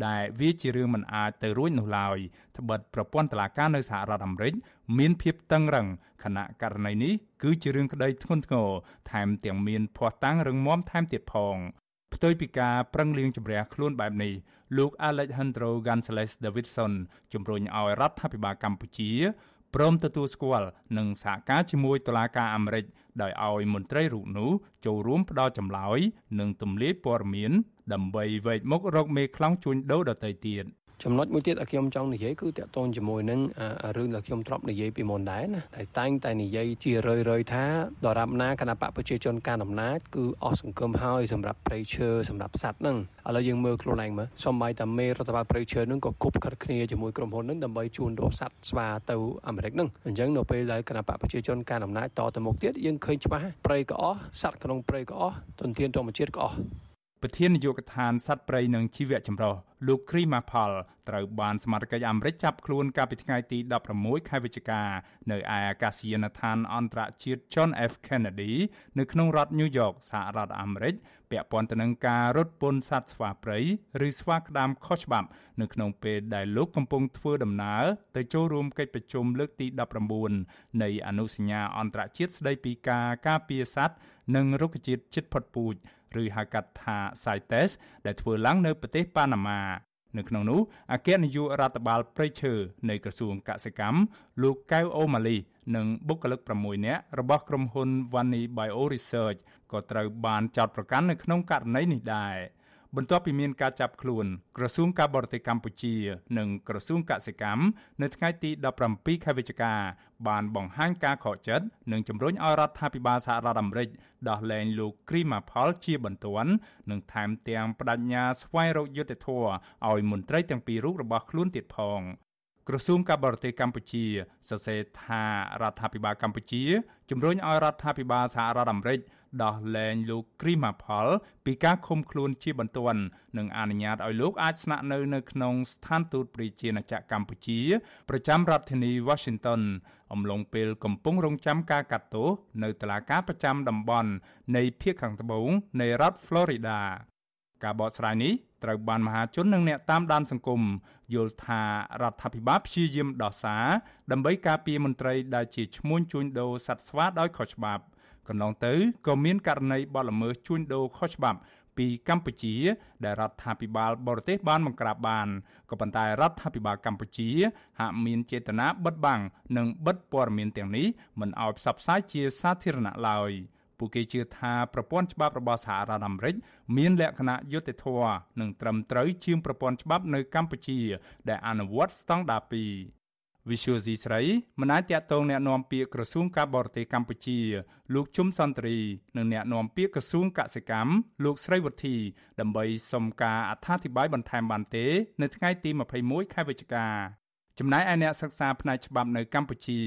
ដែលវាជារឿងមិនអាចទៅរួចនោះឡើយត្បិតប្រព័ន្ធតុលាការនៅសហរដ្ឋអាមេរិកមានភាពតឹងរ៉ឹងខណៈករណីនេះគឺជារឿងក្តីធ្ងន់ធ្ងរថែមទាំងមានភ័ស្តុតាងរឹងមាំថែមទៀតផងផ្ទុយពីការប្រឹងលៀងជំរះខ្លួនបែបនេះលោក Alejandro Gonzalez Davidson ជំរុញឲ្យរដ្ឋាភិបាលកម្ពុជា ព្រមទទួលស្គាល់និងសហការជាមួយតុលាការអាមេរិកដោយឲ្យមន្ត្រីរូបនោះចូលរួមផ្ដល់ចម្លើយ និងទម្លាយព័ត៌មាន ដើម្បីវែកមុខរកមេខ្លោងជួញដូរដទៃទៀត ចំណុចមួយទៀតដែលខ្ញុំចង់និយាយគឺតកតងជាមួយនឹងរឿងដែលខ្ញុំធ្លាប់និយាយពីមុនដែរណាតែតែងតែនិយាយជារឿយៗថាដរាបណាគណៈបកប្រជាជនការអំណាចគឺអស់សង្ឃឹមហើយសម្រាប់ប្រៃឈើសម្រាប់សัตว์ហ្នឹងឥឡូវយើងមើលខ្លួនឯងមើលសំបីតាមេរដ្ឋបាលប្រៃឈើហ្នឹងក៏គប់ខិតគ្នាជាមួយក្រុមហ៊ុនហ្នឹងដើម្បីជួញដូរសัตว์ស្វាទៅអាមេរិកហ្នឹងអញ្ចឹងនៅពេលដែលគណៈបកប្រជាជនការអំណាចតទៅមុខទៀតយើងឃើញច្បាស់ប្រៃក៏អស់សัตว์ក្នុងប្រៃក៏អស់ទុនធានធម្មជាតិក៏អស់ ប្រធាននាយកដ្ឋានសត្វព្រៃនិងជីវៈចម្រុះលោកគ្រីម៉ាផលត្រូវបានសមាជិកអាមេរិកចាប់ខ្លួនកាលពីថ្ងៃទី16ខែវិច្ឆិកានៅឯអាកាសយានដ្ឋានអន្តរជាតិ John F Kennedy នៅក្នុងរដ្ឋ New York សហរដ្ឋអាមេរិកពាក់ព័ន្ធទៅនឹងការរត់ពន្ធសត្វស្វាព្រៃឬស្វាក្តាមខុសច្បាប់ នៅក្នុងពេលដែលលោកកំពុងធ្វើដំណើរទៅចូលរួមកិច្ចប្រជុំលើកទី19នៃអនុសញ្ញាអន្តរជាតិស្តីពីការការពារសត្វនិងរុក្ខជាតិជិតផុតពូជ ឬហៅកាត់ថា CITES ដែលធ្វើឡើងនៅប្រទេសប៉ាណាម៉ានៅក្នុងនោះអគ្គនាយករដ្ឋបាលព្រៃឈើនៃក្រសួងកសិកម្មលោកកៅអូម៉ាលីនិងបុគ្គលិក6នាក់របស់ក្រុមហ៊ុន Vani Bio Research ក៏ត្រូវបានចោទប្រកាន់នៅក្នុងករណីនេះដែរ បន្ទាប់ពីមានការចាប់ខ្លួនក្រសួងការបរទេសកម្ពុជា និងក្រសួងកសិកម្មនៅថ្ងៃទី17ខែវិច្ឆិកាបានបង្ហាញការខកចិត្តនិងជំរុញឲ្យរដ្ឋាភិបាលសហរដ្ឋអាមេរិកដោះលែងលោកគ្រីម៉ាផលជាបន្ទាន់និងថែមទាំងបដិញ្ញាស្វែងរកយុត្តិធម៌ឲ្យមន្ត្រីទាំងពីររូបរបស់ខ្លួនទៀតផង ក្រសួងការបរទេសកម្ពុជាសរសេរថារដ្ឋាភិបាលកម្ពុជាជំរុញឲ្យរដ្ឋាភិបាលសហរដ្ឋអាមេរិកដោះលែងលោកគ្រីម៉ាផល ពីការឃុំខ្លួនជាបន្ទាន់និងអនុញ្ញាតឲ្យលោកអាចស្នាក់នៅនៅក្នុងស្ថានទូតប្រជាណាចក្រកម្ពុជា ប្រចាំរដ្ឋធានី Washington អំឡុងពេលកំពុងរងចាំការកាត់ទោសនៅតុលាការប្រចាំតំបន់នៃភូមិខាងត្បូងនៃរដ្ឋ Florida ការបកស្រាយនេះត្រូវបានមហាជននិងអ្នកតាមដានសង្គមយល់ថារដ្ឋាភិបាលព្យាយាមដោះសារដើម្បីការពារមន្ត្រីដែលជាឈ្មួញជួញដូរសត្វស្វាដោយខុសច្បាប់កន្លងទៅក៏មានករណីបទល្មើសជួញដូរខុសច្បាប់ពីកម្ពុជា ដែលរដ្ឋាភិបាលបរទេសបានបង្ក្រាបបានក៏ប៉ុន្តែរដ្ឋាភិបាលកម្ពុជា ហាក់មានចេតនាបិទបាំងនិងបិទព័ត៌មានទាំងនេះមិនឲ្យផ្សព្វផ្សាយជាសាធារណៈឡើយ ពួកគេជឿថាប្រព័ន្ធច្បាប់របស់សហរដ្ឋអាមេរិកមានលក្ខណៈយុត្តិធម៌និងត្រឹមត្រូវជាងប្រព័ន្ធច្បាប់នៅកម្ពុជា ដែលអនុវត្តស្តង់ដារ2 Visual C ស្រីមិនអាចតាក់ទងแนะនាំពាក្យក្រសួងការបរទេសកម្ពុជា លោកជុំសន្តិរីនិងแนะនាំពាក្យក្រសួងកសិកម្មលោកស្រីវុធីដើម្បីសុំការអត្ថាធិប្បាយបន្ថែមបានទេ នៅថ្ងៃទី21ខែវិច្ឆិកា ចំណែកឯអ្នកសិក្សាផ្នែកច្បាប់នៅកម្ពុជា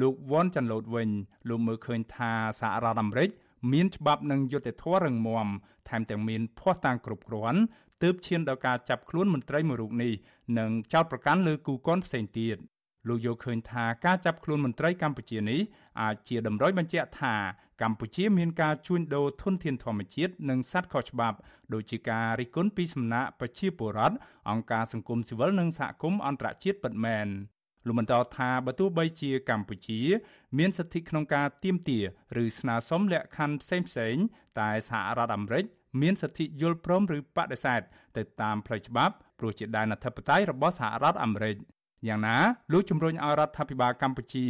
លោកវ៉ាន់ចាន់ឡូតវិញលោកមើលឃើញថាសហរដ្ឋអាមេរិកមានច្បាប់និងយុត្តិធម៌រឹងមាំថែមទាំងមានភ័ស្តុតាងគ្រប់គ្រាន់ទើបឈានដល់ការចាប់ខ្លួនមន្ត្រីមួយរូបនេះនិងចោទប្រកាន់លើគូកនផ្សេងទៀត លោកយល់ឃើញថាការចាប់ខ្លួនមន្ត្រីកម្ពុជានេះអាចជាតម្រុយបញ្ជាក់ថាកម្ពុជាមានការជួញដូរធនធានធម្មជាតិនិងសត្វខុសច្បាប់ដូចជាការរិះគន់ពីសំណាក់ប្រជាពលរដ្ឋអង្គការសង្គមស៊ីវិលនិងសហគមន៍អន្តរជាតិពិតមែនលោកបន្តថាបើទោះបីជាកម្ពុជា មានសិទ្ធិក្នុងការទាមទារឬស្នើសុំលក្ខខណ្ឌផ្សេងៗតែសហរដ្ឋអាមេរិកមានសិទ្ធិយល់ព្រមឬបដិសេធទៅតាមផ្លូវច្បាប់ព្រោះជាដែនអធិបតេយ្យរបស់សហរដ្ឋអាមេរិក យ៉ាងណាលោកជំរុញឲ្យរដ្ឋាភិបាលកម្ពុជា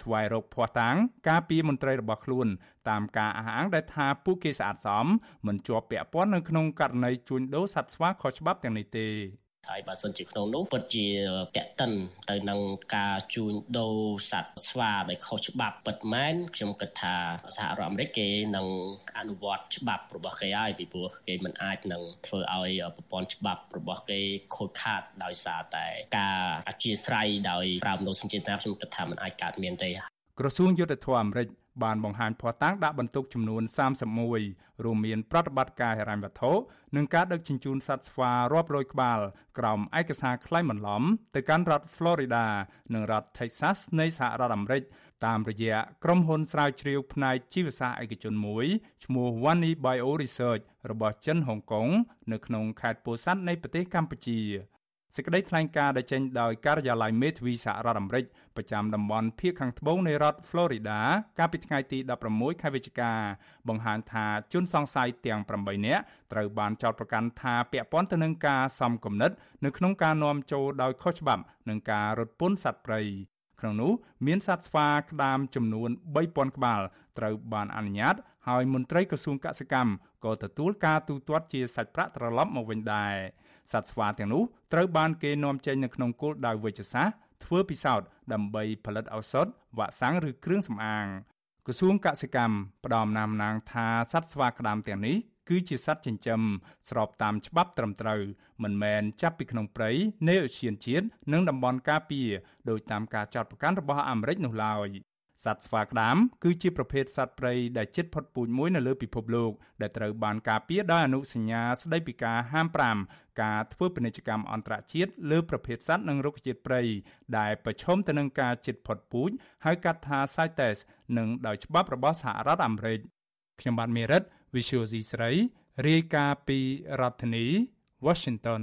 ស្វែងរកភ័ស្តុតាងការពីមន្ត្រីរបស់ខ្លួន តាមការអះអាងដែលថាពួកគេស្អាតសមមិនជាប់ពាក់ព័ន្ធនៅក្នុងករណីជួញដូរសត្វស្វាខុសច្បាប់ទាំងនេះទេ ហើយបើសិនជាក្នុងនោះពិតជាតេតិនទៅនឹងការជួញដូរសត្វស្វាដែលខុសច្បាប់ពិតមែនខ្ញុំគិតថាសហរដ្ឋអាមេរិកគេនឹងអនុវត្តច្បាប់របស់គេហើយពីព្រោះគេមិនអាចនឹងធ្វើឲ្យប្រព័ន្ធច្បាប់របស់គេខូចខាតដោយសារតែការអធិស្ឋានដោយប្រើមនោសញ្ចេតនាខ្ញុំគិតថាมันអាចកើតមានទេក្រសួងយុទ្ធភ័ពអាមេរិក បានបង្ហាញភស្តុតាងដាក់បន្ទុកចំនួន31រួមមានប្រតិបត្តិការហិរញ្ញវត្ថុនិងការដឹកជញ្ជូនសត្វស្វារាប់រយក្បាលក្រោមឯកសារក្លែងបន្លំទៅកាន់រដ្ឋ Florida និងរដ្ឋ Texas នៃសហរដ្ឋអាមេរិកតាមរយៈក្រុមហ៊ុនស្រាវជ្រាវផ្នែកជីវសាស្ត្រឯកជនមួយឈ្មោះ Wani Bio Research របស់ចិនហុងកុងនៅក្នុងខេត្តពោធិ៍សាត់នៃប្រទេសកម្ពុជា សេចក្តីថ្លែងការណ៍ដែលចេញដោយការិយាល័យមេធាវីសហរដ្ឋអាមេរិកប្រចាំតំបន់ភាគខាងត្បូងនៃរដ្ឋ Florida កាលពីថ្ងៃទី16ខែវិច្ឆិកាបង្ហាញថាជនសង្ស័យទាំង8នាក់ត្រូវបានចោទប្រកាន់ថាពាក់ព័ន្ធទៅនឹងការសំគំនិតនៅក្នុងការនាំចូលដោយខុសច្បាប់និងការរត់ពន្ធសត្វព្រៃក្នុងនោះមានសត្វស្វាក្តាមចំនួន3000ក្បាលត្រូវបានអនុញ្ញាតហើយមន្ត្រីក្រសួងកសិកម្មក៏ទទួលការទូទាត់ជាសាច់ប្រាក់ត្រឡប់មកវិញដែរ សត្វស្វាទាំងនោះត្រូវបានគេនាំចេញនៅក្នុងគោលដៅវិជ្ជសាស្ត្រធ្វើពិសោធន៍ដើម្បីផលិតឱសថវ៉ាក់សាំងឬគ្រឿងសម្អាងក្រសួងកសិកម្មផ្ដំណាមណាងថាសត្វស្វាក្តាមទាំងនេះគឺជាសត្វចិញ្ចឹមស្របតាមច្បាប់ត្រឹមត្រូវមិនមែនចាប់ពីក្នុងព្រៃនៃអូសៀនជាតិនិងតំបន់ការពារដោយតាមការចាត់ប្រកាន់របស់អាមេរិកនោះឡើយ សត្វស្វាក្តាមគឺជាប្រភេទសត្វព្រៃដែលជិតផុតពូជមួយនៅលើពិភពលោកដែលត្រូវបានការពារដោយអនុសញ្ញាស្តីពីការហាម5ការធ្វើពាណិជ្ជកម្មអន្តរជាតិលើប្រភេទសត្វនិងរុក្ខជាតិព្រៃដែលប្រឈមទៅនឹងការជិតផុតពូជហៅកាត់ថា CITES និងដោយច្បាប់របស់សហរដ្ឋអាមេរិកខ្ញុំបាទមេរិត Visual C ស្រីរាយការណ៍ពីរដ្ឋធានី Washington